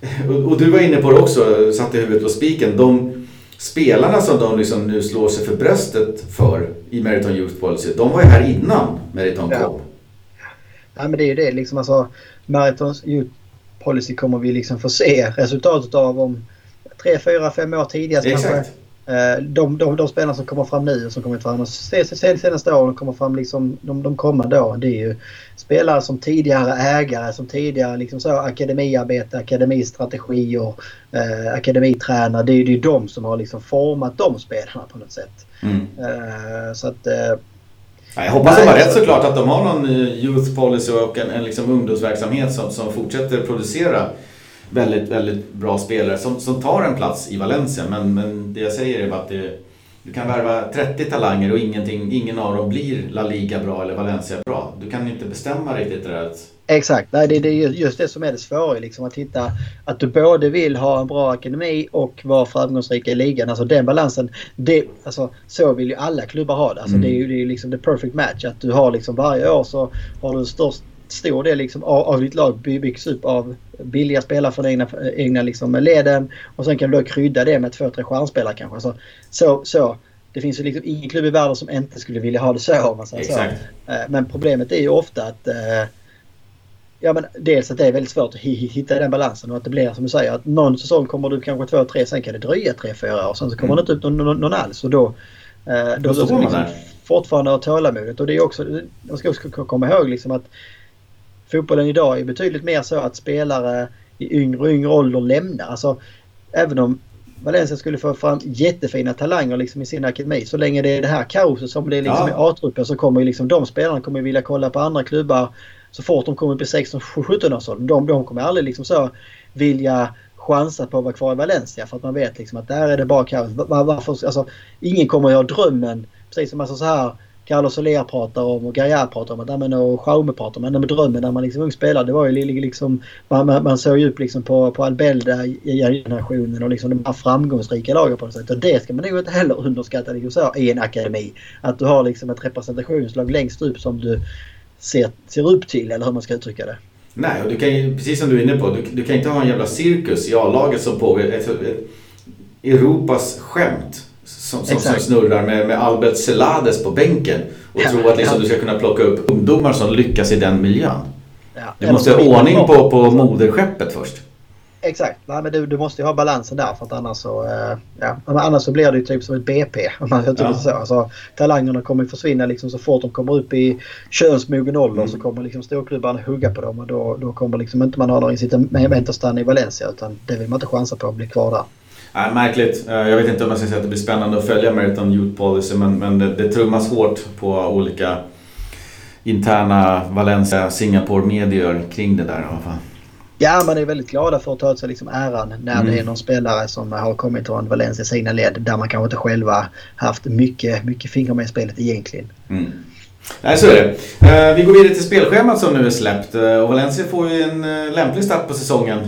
Och du var inne på det också, satte huvudet på spiken. De spelarna som de liksom nu slår sig för bröstet för i Meriton Youth Policy, de var ju här innan Meriton kom. Ja, men det är ju det liksom alltså. Maritons Youth Policy kommer vi liksom få se resultatet av om tre, fyra, fem år tidigast kanske. Eh, de, de, de spelarna som kommer fram nu och som kommer fram de senaste åren kommer fram liksom de, de kommande åren. Det är ju spelare som tidigare ägare, som tidigare liksom så akademiarbete, akademistrategi och eh, akademitränare. Det är ju de som har liksom format de spelarna på något sätt. Mm. Eh, så att eh, jag hoppas de har rätt såklart att de har någon youth policy och en, en liksom ungdomsverksamhet som, som fortsätter producera väldigt, väldigt bra spelare som, som tar en plats i Valencia. Men, men det jag säger är bara att det, du kan värva 30 talanger och ingenting, ingen av dem blir La Liga bra eller Valencia bra. Du kan inte bestämma riktigt det där. Exakt, Nej, det, är just det som är det svåra. Liksom, att hitta att du både vill ha en bra akademi och vara framgångsrik i ligan. Alltså den balansen. Det, alltså, så vill ju alla klubbar ha det. Alltså, mm. Det är ju det är liksom the perfect match. Att du har liksom varje år så har du störst, stor del liksom av, av ditt lag byggs upp av billiga spelare från egna, egna liksom leden. Och sen kan du då krydda det med två, tre stjärnspelare kanske. Alltså, så, så det finns ju liksom ingen klubb i världen som inte skulle vilja ha det så. Om man säger Exakt. så. Eh, men problemet är ju ofta att eh, Ja men dels att det är väldigt svårt att hitta den balansen och att det blir som du säger att någon säsong kommer du kanske två, tre, sen kan det dröja tre, fyra år. Sen så kommer mm. det inte upp någon, någon alls och då... Eh, då, då ska man liksom fortfarande ha tålamodet och det är också... Man ska också komma ihåg liksom att fotbollen idag är betydligt mer så att spelare i yngre och yngre ålder lämnar. Alltså även om Valencia skulle få fram jättefina talanger liksom i sin akademi. Så länge det är det här kaoset som blir liksom ja. i A-truppen så kommer liksom de spelarna kommer vilja kolla på andra klubbar så fort de kommer upp i 16-17 års ålder. De, de kommer aldrig liksom så vilja chansa på att vara kvar i Valencia för att man vet liksom att där är det bara kaos. Var, varför, alltså, ingen kommer att ha drömmen, precis som alltså så här Carlos Soler pratar om och Garriär pratar om. Att, men, och Jaume pratar om. Men drömmen när man liksom ung spelare det var ju liksom... Man, man, man såg ju upp liksom på, på Albelda i generationen och liksom de här framgångsrika lagen på något sätt. Och det ska man nog inte heller underskatta liksom så, i en akademi. Att du har liksom ett representationslag längst upp som du ser, ser upp till eller hur man ska uttrycka det. Nej, och du kan ju, precis som du är inne på, du, du kan inte ha en jävla cirkus i A-laget som pågår. Ett, ett, Europas skämt som, som, som snurrar med, med Albert Celades på bänken och ja, tro att liksom, ja. du ska kunna plocka upp ungdomar som lyckas i den miljön. Ja. Du måste ha ordning på, på moderskeppet först. Exakt. Nej, men du, du måste ju ha balansen där för att annars så, eh, ja, annars så blir det ju typ som ett BP. Om man ja. så. Alltså, talangerna kommer ju försvinna liksom så fort de kommer upp i könsmogen ålder mm. så kommer liksom storklubbarna hugga på dem och då, då kommer liksom inte man ha några incitament att stanna i Valencia utan det vill man inte chansa på att bli kvar där. Nej, märkligt. Eh, jag vet inte om jag ska säga att det blir spännande att följa Meriton Youth Policy men, men det, det trummas hårt på olika interna Valencia, Singapore-medier kring det där i alla fall. Ja, man är väldigt glada för att ta åt sig liksom äran när mm. det är någon spelare som har kommit från Valencia sina led där man kanske inte själva haft mycket, mycket fingrar med i spelet egentligen. Mm. Nej, så är det. Eh, vi går vidare till spelschemat som nu är släppt. Eh, och Valencia får ju en eh, lämplig start på säsongen.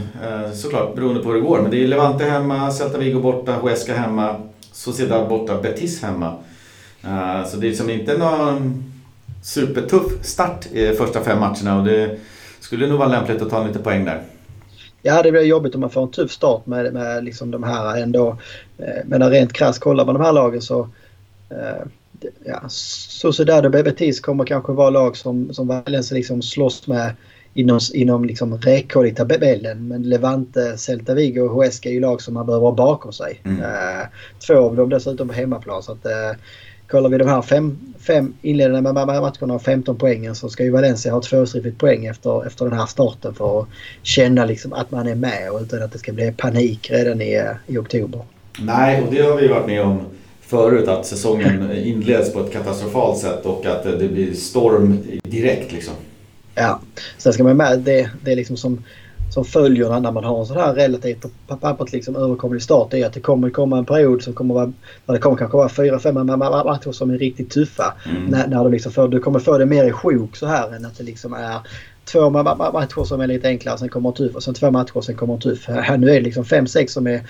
Såklart, beroende på hur det går. Men det är Levante hemma, Celta Vigo borta, Huesca hemma, Sociedad borta, Betis hemma. Så det är liksom inte någon supertuff start i första fem matcherna. Och det skulle nog vara lämpligt att ta lite poäng där. Ja, det blir jobbigt om man får en tuff start med, med liksom de här ändå. Men rent krasst kollar man de här lagen så ja, Sociedad och Bebetis kommer kanske vara lag som, som Valencia liksom slåss med inom, inom liksom räckhåll i tabellen. Men Levante, Celta Vigo och Huesca är ju lag som man behöver ha bakom sig. Mm. Uh, två av dem dessutom på hemmaplan. Så att, uh, kollar vi de här fem, fem inledande matcherna och 15 poängen så ska ju Valencia ha tvåsiffrigt poäng efter, efter den här starten för att känna liksom att man är med och utan att det ska bli panik redan i, i oktober. Nej, och det har vi varit med om förut att säsongen inleds på ett katastrofalt sätt och att det blir storm direkt liksom. Ja, sen ska man med det, det är liksom som, som följer när man har en sån här relativt på pappret liksom överkomlig start det är att det kommer komma en period som kommer vara, det kommer kanske vara fyra, fem matcher som är riktigt tuffa. Mm. När, när du, liksom får, du kommer få det mer i sjok så här än att det liksom är två matcher som är lite enklare, sen kommer tuff och sen två matcher, sen kommer tuff. Nu är det liksom fem, sex som är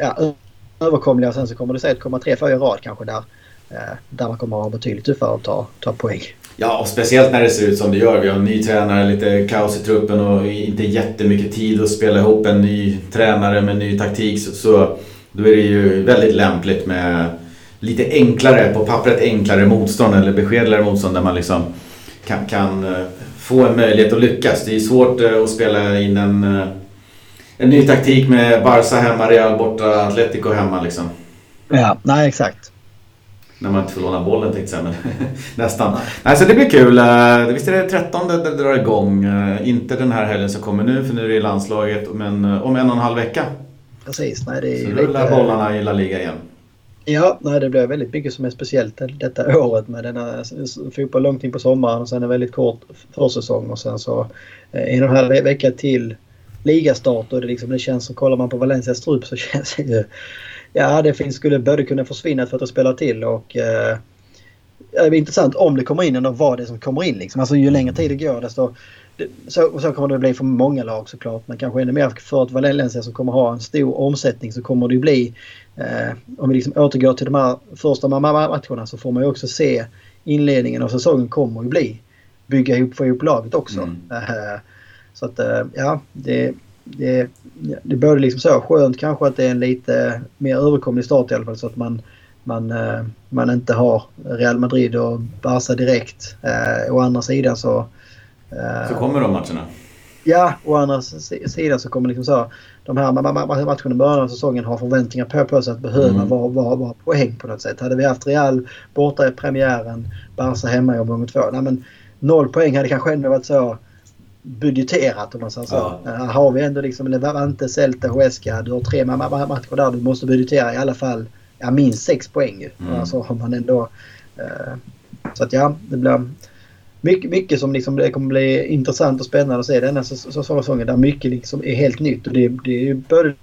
ja, överkomliga. Sen så kommer det säkert komma tre, fyra i rad kanske där, eh, där man kommer att ha betydligt tuffare att ta, ta poäng. Ja, och speciellt när det ser ut som det gör. Vi har en ny tränare, lite kaos i truppen och inte jättemycket tid att spela ihop en ny tränare med ny taktik. Så, så då är det ju väldigt lämpligt med lite enklare, på pappret enklare motstånd eller beskedligare motstånd där man liksom kan, kan eh, få en möjlighet att lyckas. Det är svårt eh, att spela in en en ny taktik med Barca hemma, Real borta, Atletico hemma liksom. Ja, nej exakt. När man inte får låna bollen tänkte jag men nästan. Nej. nej. så det blir kul. Eh, visst är det 13 det drar igång. Eh, inte den här helgen som kommer nu för nu är det i landslaget men eh, om en och en halv vecka. Precis. Nej, det är så rullar lite... bollarna i La Liga igen. Ja, nej, det blir väldigt mycket som är speciellt detta året med denna fotboll långt in på sommaren och sen en väldigt kort försäsong och sen så en och en halv vecka till ligastart och det, liksom, det känns som, kollar man på Valencias trupp så känns det ju... Ja, det finns, skulle både kunna försvinna för att spela till och... Eh, det är intressant om det kommer in eller vad det är som kommer in. Liksom. Alltså ju längre tid det går desto... Så, så kommer det bli för många lag såklart. Men kanske ännu mer för ett Valencia som kommer ha en stor omsättning så kommer det ju bli... Eh, om vi liksom återgår till de här första matcherna så får man ju också se inledningen av säsongen kommer ju bli bygga ihop, få ihop laget också. Mm. Eh, så att eh, ja, det, det, det är både liksom så skönt kanske att det är en lite mer överkomlig start i alla fall så att man, man, eh, man inte har Real Madrid och Barca direkt. Eh, å andra sidan så... Så kommer de matcherna? Ja, å andra sidan så kommer liksom så de här matcherna i början av säsongen har förväntningar på, på sig att behöva mm. vara, vara, vara poäng på något sätt. Hade vi haft Real borta i premiären, Barca hemma i omgång två. Nej, men noll poäng hade kanske ändå varit så budgeterat om man säger så. Ja. Här har vi ändå liksom Levante, Celta, Huesca. Du har tre matcher där. Du måste budgetera i alla fall ja, minst sex poäng. Mm. Alltså har man ändå... Eh, så att ja, det blir mycket, mycket som liksom, det kommer bli intressant och spännande att se denna säsongen. Där mycket liksom är helt nytt. Och det, det är ju både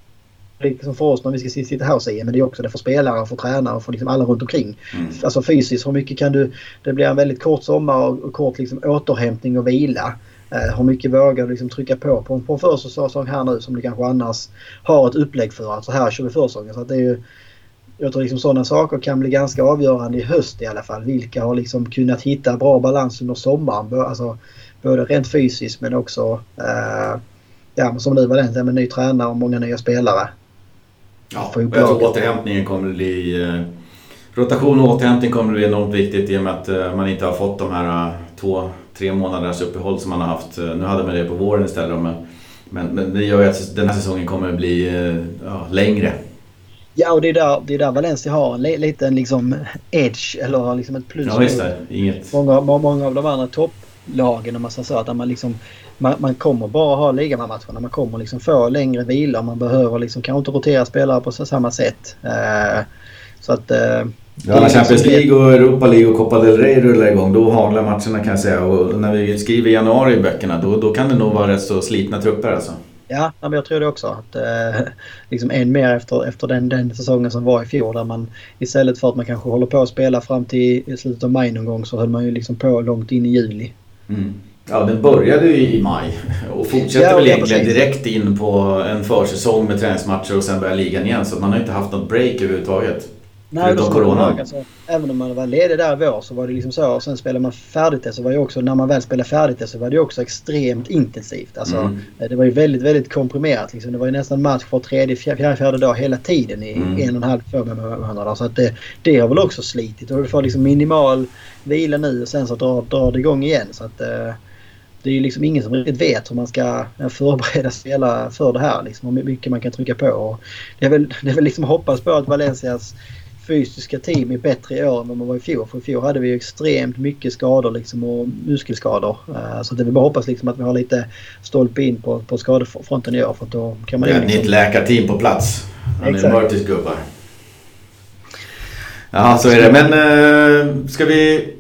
liksom för oss när vi ska sitta här och säga men det är också det för spelare, för tränare och för liksom alla runt omkring. Mm. Alltså fysiskt, hur mycket kan du... Det blir en väldigt kort sommar och kort liksom återhämtning och vila. Eh, hur mycket vågar du liksom trycka på på, på en försäsong här nu som du kanske annars har ett upplägg för. Alltså här kör vi försäsongen. Så att det är ju, jag tror liksom sådana saker kan bli ganska avgörande i höst i alla fall. Vilka har liksom kunnat hitta bra balans under sommaren. Alltså, både rent fysiskt men också eh, ja, som nu var det med ny tränare och många nya spelare. Ja, jag tror återhämtningen kommer att bli... Eh, rotation och återhämtning kommer att bli enormt viktigt i och med att eh, man inte har fått de här eh, två tre månaders uppehåll som man har haft. Nu hade man det på våren istället. Men, men, men det gör ju att den här säsongen kommer att bli eh, ja, längre. Ja, och det är där, det är där Valencia har en liten liksom edge eller liksom ett plus. Ja, visst det. Inget... Många, många av de andra topplagen om man säger så. Att man, liksom, man, man kommer bara ha ligamatcherna. Man kommer liksom få längre vila. Man behöver liksom kanske inte rotera spelare på samma sätt. Uh, så att... Ja, när Champions League och Europa League och Copa del Rey rullar igång då haglar matcherna kan jag säga. Och när vi skriver januari i böckerna då, då kan det nog vara rätt så slitna trupper alltså. Ja, men jag tror det också. Att, eh, liksom en mer efter, efter den, den säsongen som var i fjol där man istället för att man kanske håller på att spela fram till slutet av maj någon gång så höll man ju liksom på långt in i juli. Mm. Ja, den började ju i maj och fortsätter ja, väl egentligen direkt in på en försäsong med träningsmatcher och sen börjar ligan igen. Så man har inte haft något break överhuvudtaget. Nej, då corona. Alltså, även om man var ledig där i vår så var det liksom så. Och sen spelade man färdigt det så var det också, när man väl spelade färdigt det så var det också extremt intensivt. Alltså, mm. Eh, det var ju väldigt, väldigt komprimerat. Liksom. Det var ju nästan match för tredje, fjärde, fjärde dag hela tiden i mm. en och en halv, två månader. Så att det, det har väl också slitit. Och du får liksom minimal vila nu och sen så drar, drar det igång igen. Så att, eh, det är ju liksom ingen som riktigt vet hur man ska förbereda spelare för det här. Liksom, hur mycket man kan trycka på. Och det är väl, det är väl liksom hoppas på att Valencias fysiska team är bättre i år än vad man var i fjol. För i fjol hade vi ju extremt mycket skador liksom och muskelskador. Uh, så det vill bara hoppas liksom att vi har lite stolpe in på, på skadefronten i år. För då kan man ja, liksom... Nytt läkarteam på plats. Han är Murtys gubbar. Ja, så är det. Men uh, ska vi...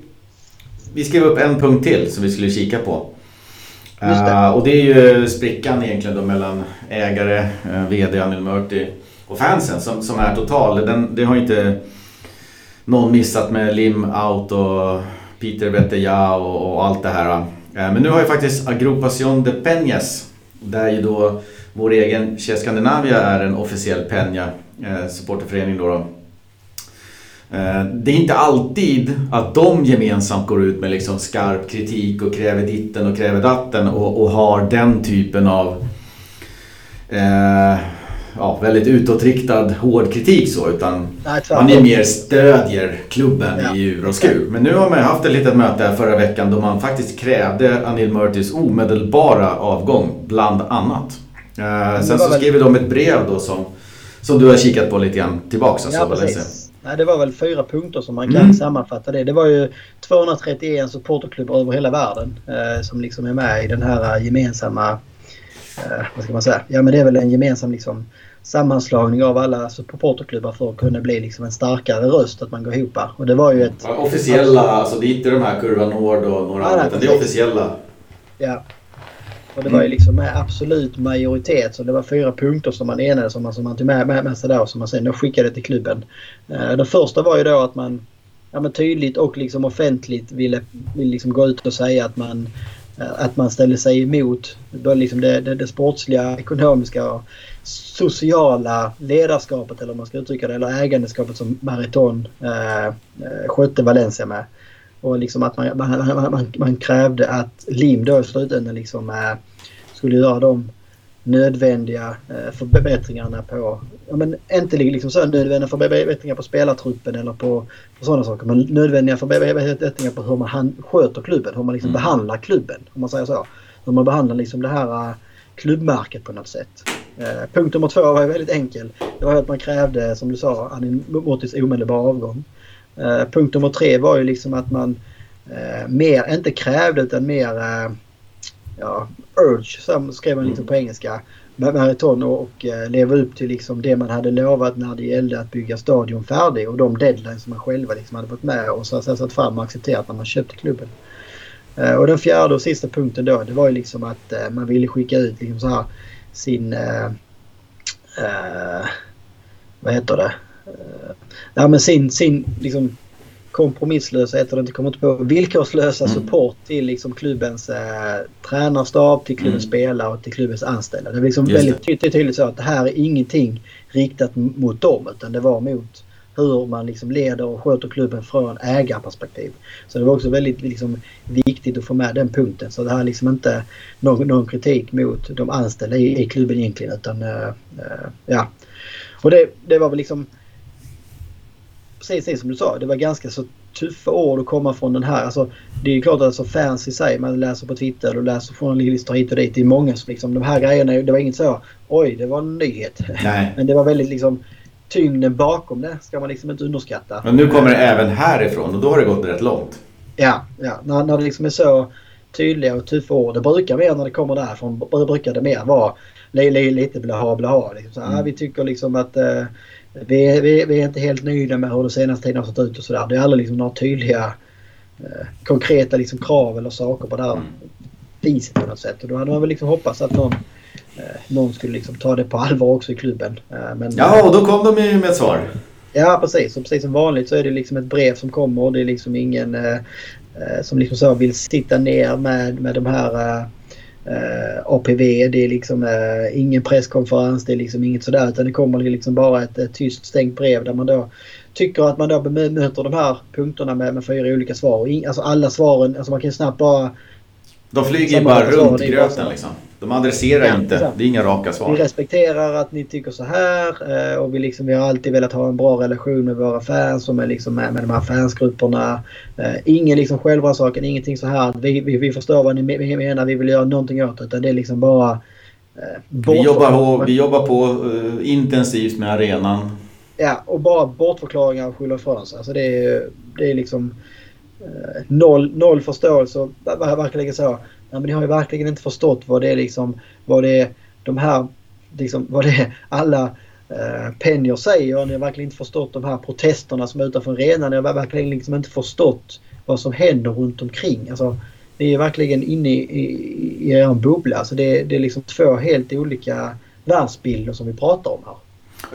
Vi skrev upp en punkt till som vi skulle kika på. Uh, och det är ju sprickan egentligen då mellan ägare, VD Anil Murti och fansen som, som är total. Den, det har inte någon missat med Lim out och Peter Betteja och, och allt det här. Eh, men nu har ju faktiskt Agrupación de Peñas, där ju då vår egen Che Scandinavia är en officiell Peña eh, supporterförening då. då eh, det är inte alltid att de gemensamt går ut med liksom skarp kritik och kräver ditten och kräver datten och, och har den typen av eh, ja, väldigt utåtriktad hård kritik så utan Nej, man är mer stödjer klubben ja. i ur och skur. Men nu har man haft ett litet möte här förra veckan då man faktiskt krävde Anil Murtis omedelbara avgång bland annat. Eh, sen så skrev de ett brev då som, som du har kikat på lite grann tillbaks. Alltså, ja, precis. Nej, det var väl fyra punkter som man kan mm. sammanfatta det. Det var ju 231 supporterklubbar över hela världen eh, som liksom är med i den här gemensamma... Eh, vad ska man säga? Ja, men det är väl en gemensam liksom, sammanslagning av alla supporterklubbar för att kunna bli liksom en starkare röst att man går ihop. Och det var ju ett... Ja, officiella, alltså det är inte de här Kurva Nord och några andra, utan det är officiella. Ja, och det var ju liksom med absolut majoritet. Så det var fyra punkter som man enades om. Som man tog med, med, med sig där och som man sen skickade till klubben. Uh, den första var ju då att man ja, men tydligt och liksom offentligt ville, ville liksom gå ut och säga att man, Eh, att man ställde sig emot både liksom det, det, det sportsliga, ekonomiska och sociala ledarskapet eller man ska uttrycka det, eller ägandeskapet som Mariton eh, eh, skötte Valencia med. Och liksom att man, man, man, man krävde att Lim då i slutändan liksom, eh, skulle göra de nödvändiga äh, förbättringarna på, ja men inte liksom så nödvändiga förbättringar på spelartruppen eller på, på sådana saker. Men nödvändiga förbättringar på hur man han, sköter klubben, hur man liksom mm. behandlar klubben. Om man säger så. Hur man behandlar liksom det här äh, klubbmärket på något sätt. Eh, punkt nummer två var väldigt enkel. Det var att man krävde, som du sa, Anin Motis omedelbara avgång. Eh, punkt nummer tre var ju liksom att man eh, mer, inte krävde utan mer eh, ja, urge, som skrev man liksom mm. på engelska, maraton och, och eh, leva upp till liksom det man hade lovat när det gällde att bygga stadion färdig och de deadlines som man själva liksom hade fått med och så, så satt fram och accepterat när man köpte klubben. Eh, och den fjärde och sista punkten då det var ju liksom att eh, man ville skicka ut liksom så här sin... Eh, eh vad heter det? ja, men sin, sin liksom, kompromisslösa, heter det inte, kommer inte på, villkorslösa mm. support till liksom, klubbens eh, tränarstab, till klubbens mm. spelare och till klubbens anställda. Det är liksom väldigt tydligt, tydligt så att det här är ingenting riktat mot dem utan det var mot hur man liksom leder och sköter klubben från ägarperspektiv. Så det var också väldigt liksom, viktigt att få med den punkten. Så det här är liksom inte någon, någon kritik mot de anställda i, i klubben egentligen utan uh, uh, ja. Och det, det var väl liksom precis som du sa, det var ganska så tuffa ord att komma från den här. Alltså, det är klart att alltså fans i sig, man läser på Twitter och läser journalister hit och dit. Det är många som liksom, de här grejerna, det var inget så oj det var en nyhet. Nej. Men det var väldigt liksom tyngden bakom det ska man liksom inte underskatta. Men nu kommer det även härifrån och då har det gått rätt långt. Ja, ja. När, när det liksom är så tydliga och tuffa ord. Det brukar mer när det kommer därifrån, brukar det mer vara lite blaha blaha. Liksom. Så, mm. vi tycker liksom att eh, vi, vi, vi, är inte helt nöjda med hur det senaste tiden har sett ut och sådär. Det är aldrig liksom några tydliga eh, konkreta liksom krav eller saker på det här viset på något sätt. Och då hade man väl liksom hoppats att någon, eh, någon skulle liksom ta det på allvar också i klubben. Eh, men, ja, och då kom de med ett svar. Ja, precis. Och precis som vanligt så är det liksom ett brev som kommer. och Det är liksom ingen eh, eh, som liksom så vill sitta ner med, med de här eh, APV, det är liksom uh, ingen presskonferens, det är liksom inget sådär utan det kommer liksom bara ett, ett tyst stängt brev där man då tycker att man då bemöter de här punkterna med, med fyra olika svar. In, alltså alla svaren, alltså man kan snabbt bara... De flyger bara runt gröten liksom. De adresserar Ja, inte. Det är inga raka Vi svar. respekterar att ni tycker så här eh, och vi, liksom, vi har alltid velat ha en bra relation med våra fans och med, liksom, med, med de här fansgrupperna. Eh, ingen liksom självrannsakan, ingenting så här vi, vi, vi förstår vad ni me- menar, vi vill göra någonting åt det. Utan det är liksom bara eh, Vi jobbar, på, vi jobbar på intensivt med arenan. Ja, och bara bortförklaringar och skylla ifrån sig. Alltså det är, det är liksom noll, noll förståelse. och ver- ver- Verkligen så. Nej, men ni har ju verkligen inte förstått vad det är liksom, vad det är de här, liksom, vad det är alla eh, Penjer säger. Ni har verkligen inte förstått de här protesterna som är utanför arenan. Ni har verkligen liksom inte förstått vad som händer runt omkring. Alltså, ni är verkligen inne i, i, i er bubbla. Alltså det, det är liksom två helt olika världsbilder som vi pratar om här.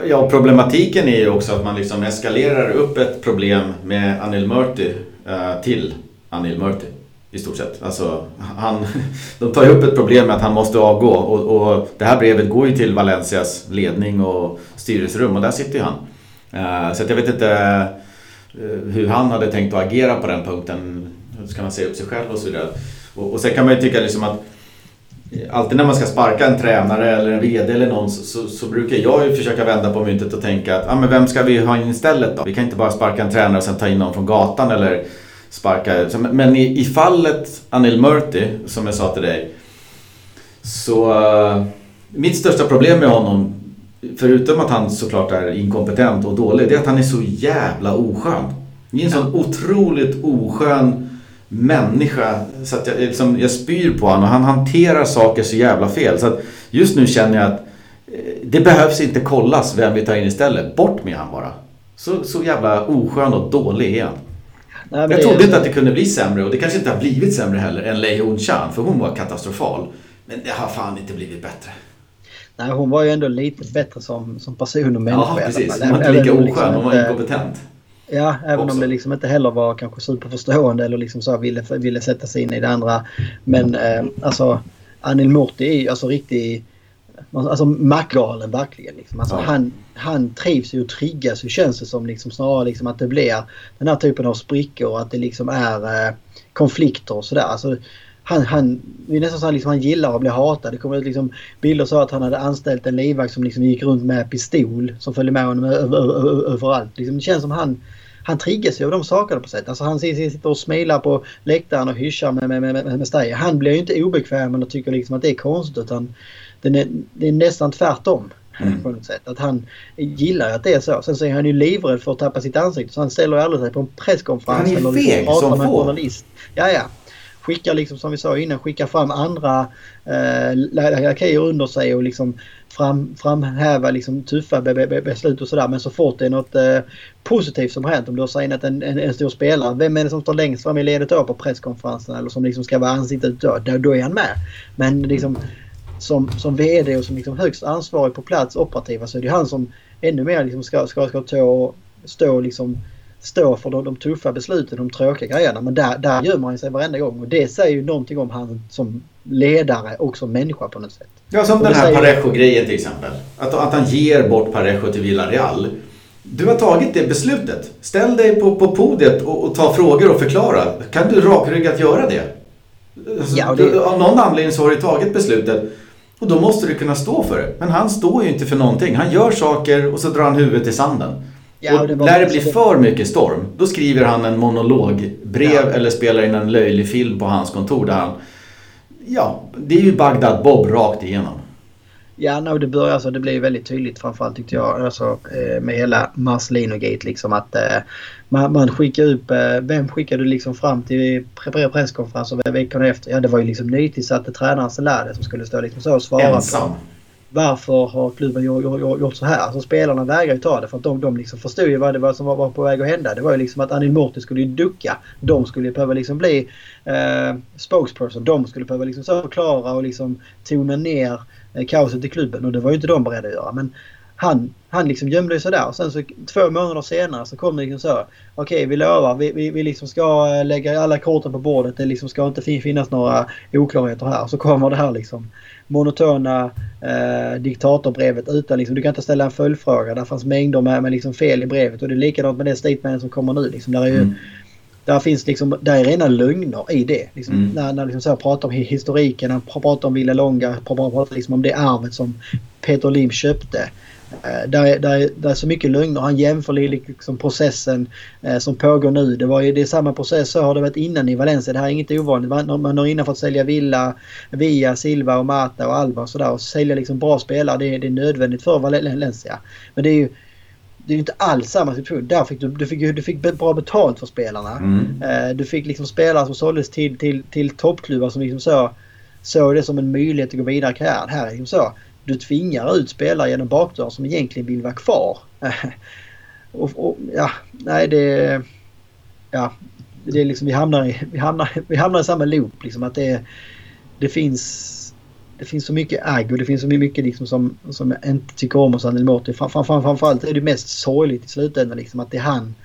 Ja, problematiken är ju också att man liksom eskalerar upp ett problem med Anil Murti eh, till Anil Murti. I stort sett. Alltså, han, de tar ju upp ett problem med att han måste avgå och, och det här brevet går ju till Valencias ledning och styrelserum och där sitter ju han. Eh, så att jag vet inte eh, hur han hade tänkt att agera på den punkten. Hur ska man säga upp sig själv och så vidare. Och, och sen kan man ju tycka liksom att eh, Alltid när man ska sparka en tränare eller en VD eller någon så, så, så brukar jag ju försöka vända på myntet och tänka att ah, men vem ska vi ha in istället då? Vi kan inte bara sparka en tränare och sen ta in någon från gatan eller sparka... Men i, i fallet Anil Murti, som jag sa till dig, så... Eh, mitt största problem med honom, förutom att han såklart är inkompetent och dålig, det är att han är så jävla oskön. Det är en sån otroligt oskön människa så att jag, liksom, jag spyr på honom och han hanterar saker så jävla fel. Så att just nu känner jag att eh, det behövs inte kollas vem vi tar in istället. Bort med han bara. Så, så jävla oskön och dålig är han. Nej, Jag det trodde inte att det kunde bli sämre och det kanske inte har blivit sämre heller än Lei Hun Chan för hon var katastrofal. Men det har fan inte blivit bättre. Nej, hon var ju ändå lite bättre som, som person och människa. Ja, precis. Hon var inte lika om liksom oskön, hon var inkompetent. Ja, även också. om det liksom inte heller var kanske superförstående eller liksom så ville, ville sätta sig in i det andra. Men eh, alltså Anil Murti är ju alltså riktig Alltså mackgalen verkligen. Liksom. Alltså, Ja. han, han trivs ju och triggas ju känns det som. Liksom, snarare liksom att det blir den här typen av sprickor. Att det liksom är eh, konflikter och sådär. Alltså, han, han, det är nästan så att han, liksom, han gillar att bli hatad. Det kommer ut liksom bilder så att han hade anställt en livvakt som liksom gick runt med pistol. Som följde med honom överallt. Liksom, det känns som han han triggas ju av de sakerna på sätt. Alltså han sitter och smilar på läktaren och hyschar med, med, med, med, med Steyer. Han blir ju inte obekväm eller tycker liksom att det är konstigt utan det är, det är nästan tvärtom. Mm. På något sätt. Att han gillar att det är så. Sen så är han ju livrädd för att tappa sitt ansikte så han ställer aldrig sig på en presskonferens. Han är eller feg liksom som med en få. journalist. Ja, ja. Skickar liksom som vi sa innan, skickar fram andra eh, lakejer under sig och liksom fram, framhäva liksom tuffa be, be, beslut och sådär. Men så fort det är något eh, positivt som har hänt, om du har signat en, en, en stor spelare, vem är det som står längst fram i ledet då på presskonferensen eller som liksom ska vara ansiktet utåt? Då, då är han med. Men liksom som, som VD och som liksom högst ansvarig på plats operativa så är det han som ännu mer liksom ska, ska, ska ta och stå och liksom stå för de, de tuffa besluten, de tråkiga grejerna. Men där, där gömmer han sig varenda gång och det säger ju någonting om han som ledare och som människa på något sätt. Ja, som Och den här Parejo-grejen till exempel. Att, att han ger bort Parejo till Villarreal. Du har tagit det beslutet. Ställ dig på, på podiet och, och ta frågor och förklara. Kan du rakryggat göra det? Alltså, Ja, det- av någon anledning så har du tagit beslutet. Och då måste du kunna stå för det. Men han står ju inte för någonting. Han gör saker och så drar han huvudet i sanden. Ja, och det när det blir för mycket storm, då skriver han en monologbrev Ja. eller spelar in en löjlig film på hans kontor där han... Ja, det är ju Bagdad Bob rakt igenom. Ja, no, det börjar alltså, det blev väldigt tydligt framförallt tyckte jag alltså, eh, med hela Marcelino-gate liksom att eh, man, man skickar upp, eh, vem skickar du liksom fram till pre- pre- presskonferensen veckorna efter? Ja, det var ju liksom nytillsatte tränaren Selade som skulle stå liksom så och svara Ensam. på varför har klubben gjort, så här? Alltså spelarna vägrar ju ta det för att de, de liksom förstod ju vad det var som var, på väg att hända. Det var ju liksom att Anil Murti skulle ju ducka. De skulle ju behöva liksom bli eh, spokesperson. De skulle behöva liksom så förklara och liksom tona ner Eh, kaoset i klubben och det var ju inte de beredda att göra. Men han, han liksom gömde sig där och sen så två månader senare så kom det liksom så. Okej vi lovar, vi, vi, vi liksom ska eh, lägga alla korten på bordet. Det liksom ska inte finnas några oklarheter här. Så kommer det här liksom monotona eh, diktatorbrevet utan liksom, du kan inte ställa en följdfråga. Där fanns mängder med, med liksom fel i brevet och det är likadant med det statementet som kommer nu. Liksom, där är ju Mm där finns liksom, där är rena lögner i det. Liksom, Mm. När, när liksom så här pratar om hi- historiken, han pr- pratar om Villa Longa, pr- pr- pratar liksom om det arvet som Peter Lim köpte. Eh, där, är, där, är, där är så mycket lögner. Han jämför li- liksom processen eh, som pågår nu. Det, var ju, det är samma process så har det varit innan i Valencia. Det här är inget ovanligt. Man, man har innan fått sälja Villa, Via, Silva och Mata och Alba och sådär. Och sälja liksom bra spelare. Det, är- det är nödvändigt för Valencia. Men det är ju det är ju inte alls samma situation. Där fick du, du, fick, du fick bra betalt för spelarna. Mm. Eh, Du fick liksom spelare som såldes till, till, till toppklubbar som liksom så, såg det som en möjlighet att gå vidare i karriären. Här är liksom så. Du tvingar ut spelare genom bakdörren som egentligen vill vara kvar. och, och, ja, nej det... Ja, det är liksom vi hamnar i, vi hamnar, vi hamnar i samma loop liksom att det, det finns det finns så mycket agg och det finns så mycket liksom som, som jag inte tycker om hos Anel Morty. Fram, fram, fram, framförallt är det mest sorgligt i slutändan liksom att det är han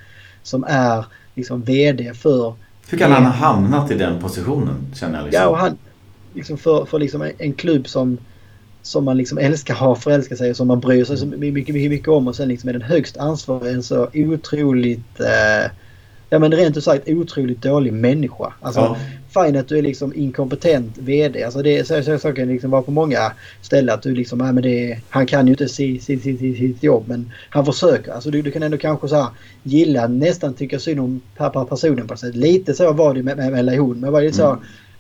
som är liksom VD för Hur kan han ha hamnat i den positionen känner jag liksom? Ja, och han liksom för, för liksom en, klubb som, som man liksom älskar ha förälskat sig och som man bryr sig så mycket, mycket, mycket om och sen liksom är den högst ansvarig en så otroligt eh, Ja men rent ut sagt otroligt dålig människa. Alltså Ja. Fine att du är liksom inkompetent VD. Alltså det är så, så, så kan det liksom vara på många ställen att du liksom, ja, men det, han kan ju inte sitt si, si, si, sitt jobb men han försöker. Alltså du, du kan ändå kanske så här gilla, nästan tycka synd om per, per personen på ett sätt. Lite så var det med, med, med Lejon. Men var det så,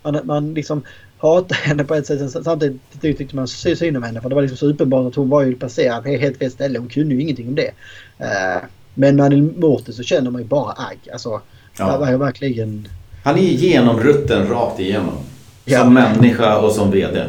Mm. man, man liksom hatar henne på ett sätt. Samtidigt tyckte man sy- synd om henne för det var liksom så uppenbart att hon var ju placerad på helt fel ställe. Hon kunde ju ingenting om det. Eh, men med Anil Morten så känner man ju bara agg. Alltså, Ja. ver- verkligen. Han är genomrutten rakt igenom. Ja. Som människa och som VD.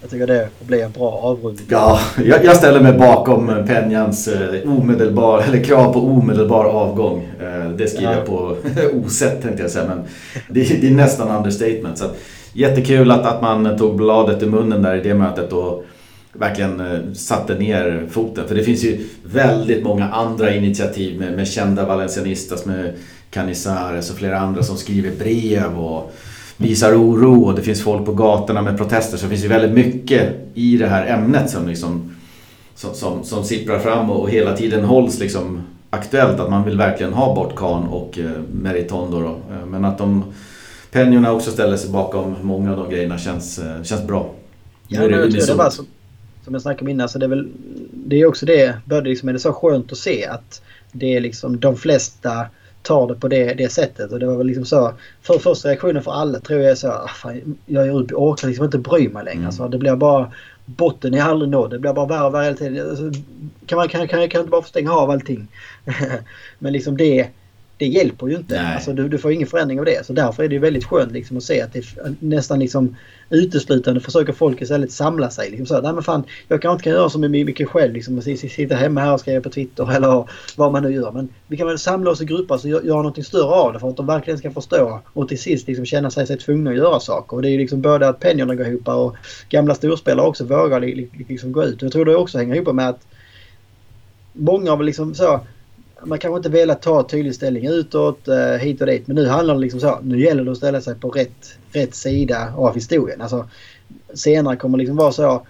Jag tycker det blir en bra avrundning. Ja, jag, jag ställer mig bakom Penjans eh, omedelbar, eller krav på omedelbar avgång. Eh, det skriver Ja. jag på osett tänkte jag säga, men det, det är nästan understatement. Så att, jättekul att, att man tog bladet i munnen där i det mötet och verkligen eh, satte ner foten. För det finns ju väldigt många andra initiativ med, med kända valencianistas, med Canizares och flera andra som skriver brev och visar oro och det finns folk på gatorna med protester. Så det finns ju väldigt mycket i det här ämnet som liksom som, som, som sipprar fram och hela tiden hålls liksom aktuellt. Att man vill verkligen ha bort Kahn och eh, Meritondo då. Eh, Men att de Penjorna också ställer sig bakom många av de grejerna känns, eh, känns bra. Ja, Nu är det unisont. var som, som jag snackade om innan. Så det är väl det är också det. Både liksom är det så skönt att se att det är liksom de flesta tar det på det, det sättet. Och det var väl liksom så. För första reaktionen för alla tror jag är så. Ah, fan, jag är upp, jag orkar liksom inte bry mig längre. Mm. Alltså, det blir bara botten är aldrig nådd. Det blir bara värre och värre hela tiden. Alltså, kan man kan, kan, kan inte bara få stänga av allting? Men liksom det, det hjälper ju inte. Nej. Alltså, du, du får ingen förändring av det. Så därför är det väldigt skönt liksom att se att det nästan liksom uteslutande försöker folk istället samla sig. Liksom så, här, Nej, men fan, jag kanske inte kan göra så mycket själv. Liksom, sitta hemma här och skriva på Twitter eller vad man nu gör. Men vi kan väl samla oss i grupper och göra någonting något större av det för att de verkligen ska förstå och till sist liksom känna sig, sig tvungna att göra saker. Och det är liksom både att pengarna går ihop och gamla storspelare också vågar liksom gå ut. Jag tror det också hänger ihop med att många av liksom så man kanske inte velat ta tydlig ställning utåt eh, hit och dit. Men nu handlar det liksom så. Nu gäller det att ställa sig på rätt, rätt sida av historien. Alltså, senare kommer det liksom vara så.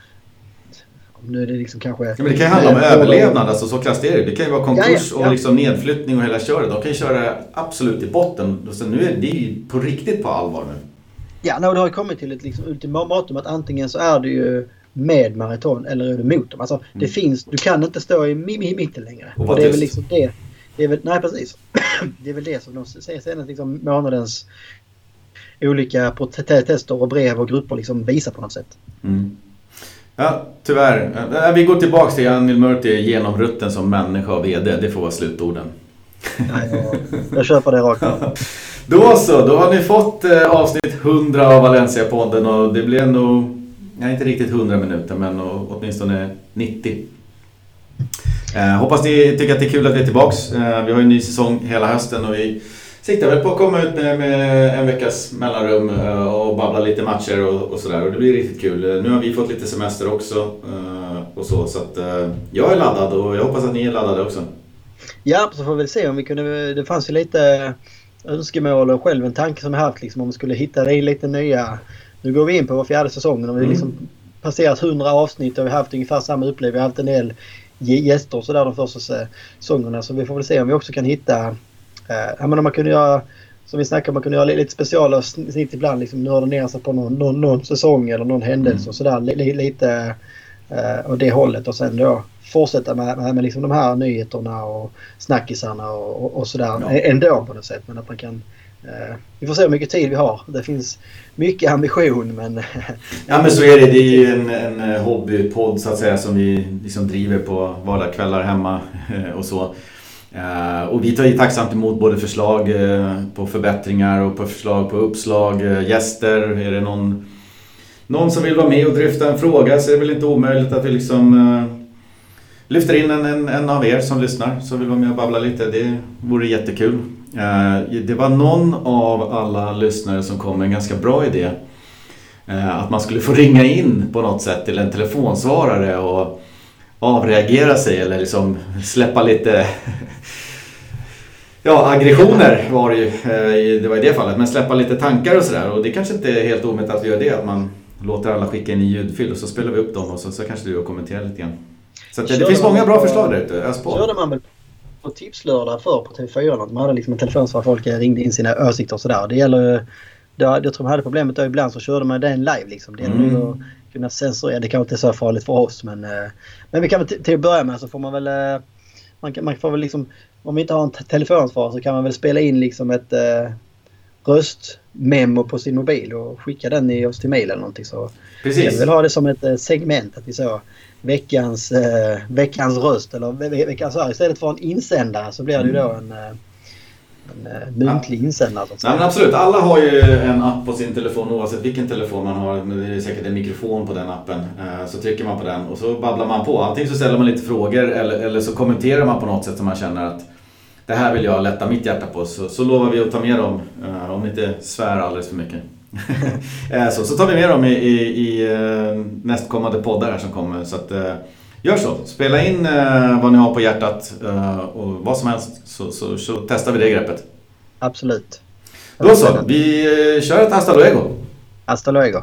Nu är det liksom kanske... Ja, men det kan ju handla om överlevnad, alltså så krasst är det. Det kan ju vara konkurs Ja, ja, ja. och liksom nedflyttning och hela köret. De kan ju köra absolut i botten. Sen nu är det ju på riktigt på allvar nu. Ja, no, det har ju kommit till ett liksom ultimatum att antingen så är du ju med Marathon eller är du mot dem. Alltså, det finns, du kan inte stå i, mi- i mitten längre. Mm. Och det är väl liksom det. det är väl, nej, precis. det är väl det som de säger senast liksom månadens olika protester och brev och grupper liksom visar på något sätt. Mm. Ja, tyvärr. Äh, Vi går tillbaks till Anil Murti genomrutten som människa och VD. Det får vara slutorden. Nej, jag, jag köper det rakt av. Då så, då har ni fått eh, avsnitt 100 av Valencia-podden och det blev nog, nej, inte riktigt 100 minuter men åtminstone 90. Eh, hoppas ni tycker att det är kul att vi är tillbaks. Eh, vi har ju en ny säsong hela hösten och vi siktar väl på att komma ut med, med en veckas mellanrum eh, och babbla lite matcher och, och sådär och det blir riktigt kul. Eh, nu har vi fått lite semester också eh, och så så att eh, jag är laddad och jag hoppas att ni är laddade också. Ja, så får vi väl se om vi kunde... Det fanns ju lite eh, önskemål och själv en tanke som jag haft liksom om vi skulle hitta det i lite nya... Nu går vi in på vår fjärde säsong och vi har Mm. liksom passerat 100 avsnitt och vi har haft ungefär samma upplevelse. Vi har haft en del gä- gäster och sådär de första säsongerna. Så vi får väl se om vi också kan hitta Eh, men man kunde göra, som vi snackade man kunde göra lite specialavsnitt ibland. Liksom nörda ner sig på någon, någon, någon säsong eller någon händelse mm. och sådär. Lite eh, åt det hållet och sen då fortsätta med, med, med liksom de här nyheterna och snackisarna och, och, och sådär ja. ändå på något sätt. Men att man kan Eh, vi får se hur mycket tid vi har. Det finns mycket ambition men... Eh, ja men så är det. Det är ju en, en eh, hobbypodd så att säga som vi liksom driver på vardagskvällar hemma och så. Och vi tar ju tacksamt emot både förslag på förbättringar och på förslag på uppslag, gäster. Är det någon, någon som vill vara med och dryfta en fråga så är det väl inte omöjligt att vi liksom lyfter in en, en, en av er som lyssnar som vill vara med och babbla lite. Det vore jättekul. Eh, det var någon av alla lyssnare som kom med en ganska bra idé. Eh, att man skulle få ringa in på något sätt till en telefonsvarare och avreagera sig eller liksom släppa lite Ja, aggressioner var det ju eh, det var i det fallet. Men släppa lite tankar och sådär. Och det kanske inte är helt omöjligt att vi gör det. Att man låter alla skicka in en ljudfil och så spelar vi upp dem och så, så kanske du kommenterar lite grann. Så det, det finns många bra förslag där ute. Ös på. Körde man väl på Tipslördag förr på TV4. De hade liksom en telefonsvar folk ringde in sina åsikter och sådär. Det gäller ju... Jag tror de hade problemet då ibland så körde man den live liksom. Det gäller mm. att kunna censurera. Det kanske inte är så farligt för oss men... Eh, men vi kan väl till att börja med så får man väl... Eh, man, man får väl liksom... Om vi inte har en telefonsvar så kan man väl spela in liksom ett eh, röstmemo på sin mobil och skicka den i oss till mail eller någonting. Så Precis. Vi kan väl ha det som ett eh, segment att vi så veckans, eh, veckans röst eller veckans här. Istället för en insändare så blir det ju då en, eh, en eh, muntlig insändare. Så Nej, men absolut, alla har ju en app på sin telefon oavsett vilken telefon man har. Det är säkert en mikrofon på den appen. Så trycker man på den och så babblar man på. Antingen så ställer man lite frågor eller, eller så kommenterar man på något sätt som man känner att det här vill jag lätta mitt hjärta på. Så, så lovar vi att ta med dem om vi inte svär alldeles för mycket. Eh, så, så tar vi med dem i, i, i eh, nästkommande poddar här som kommer. Så att, eh, gör så. Spela in vad ni har på hjärtat och vad som helst så, så, så testar vi det greppet. Absolut. Då så, vi kör ett hasta luego. Hasta luego.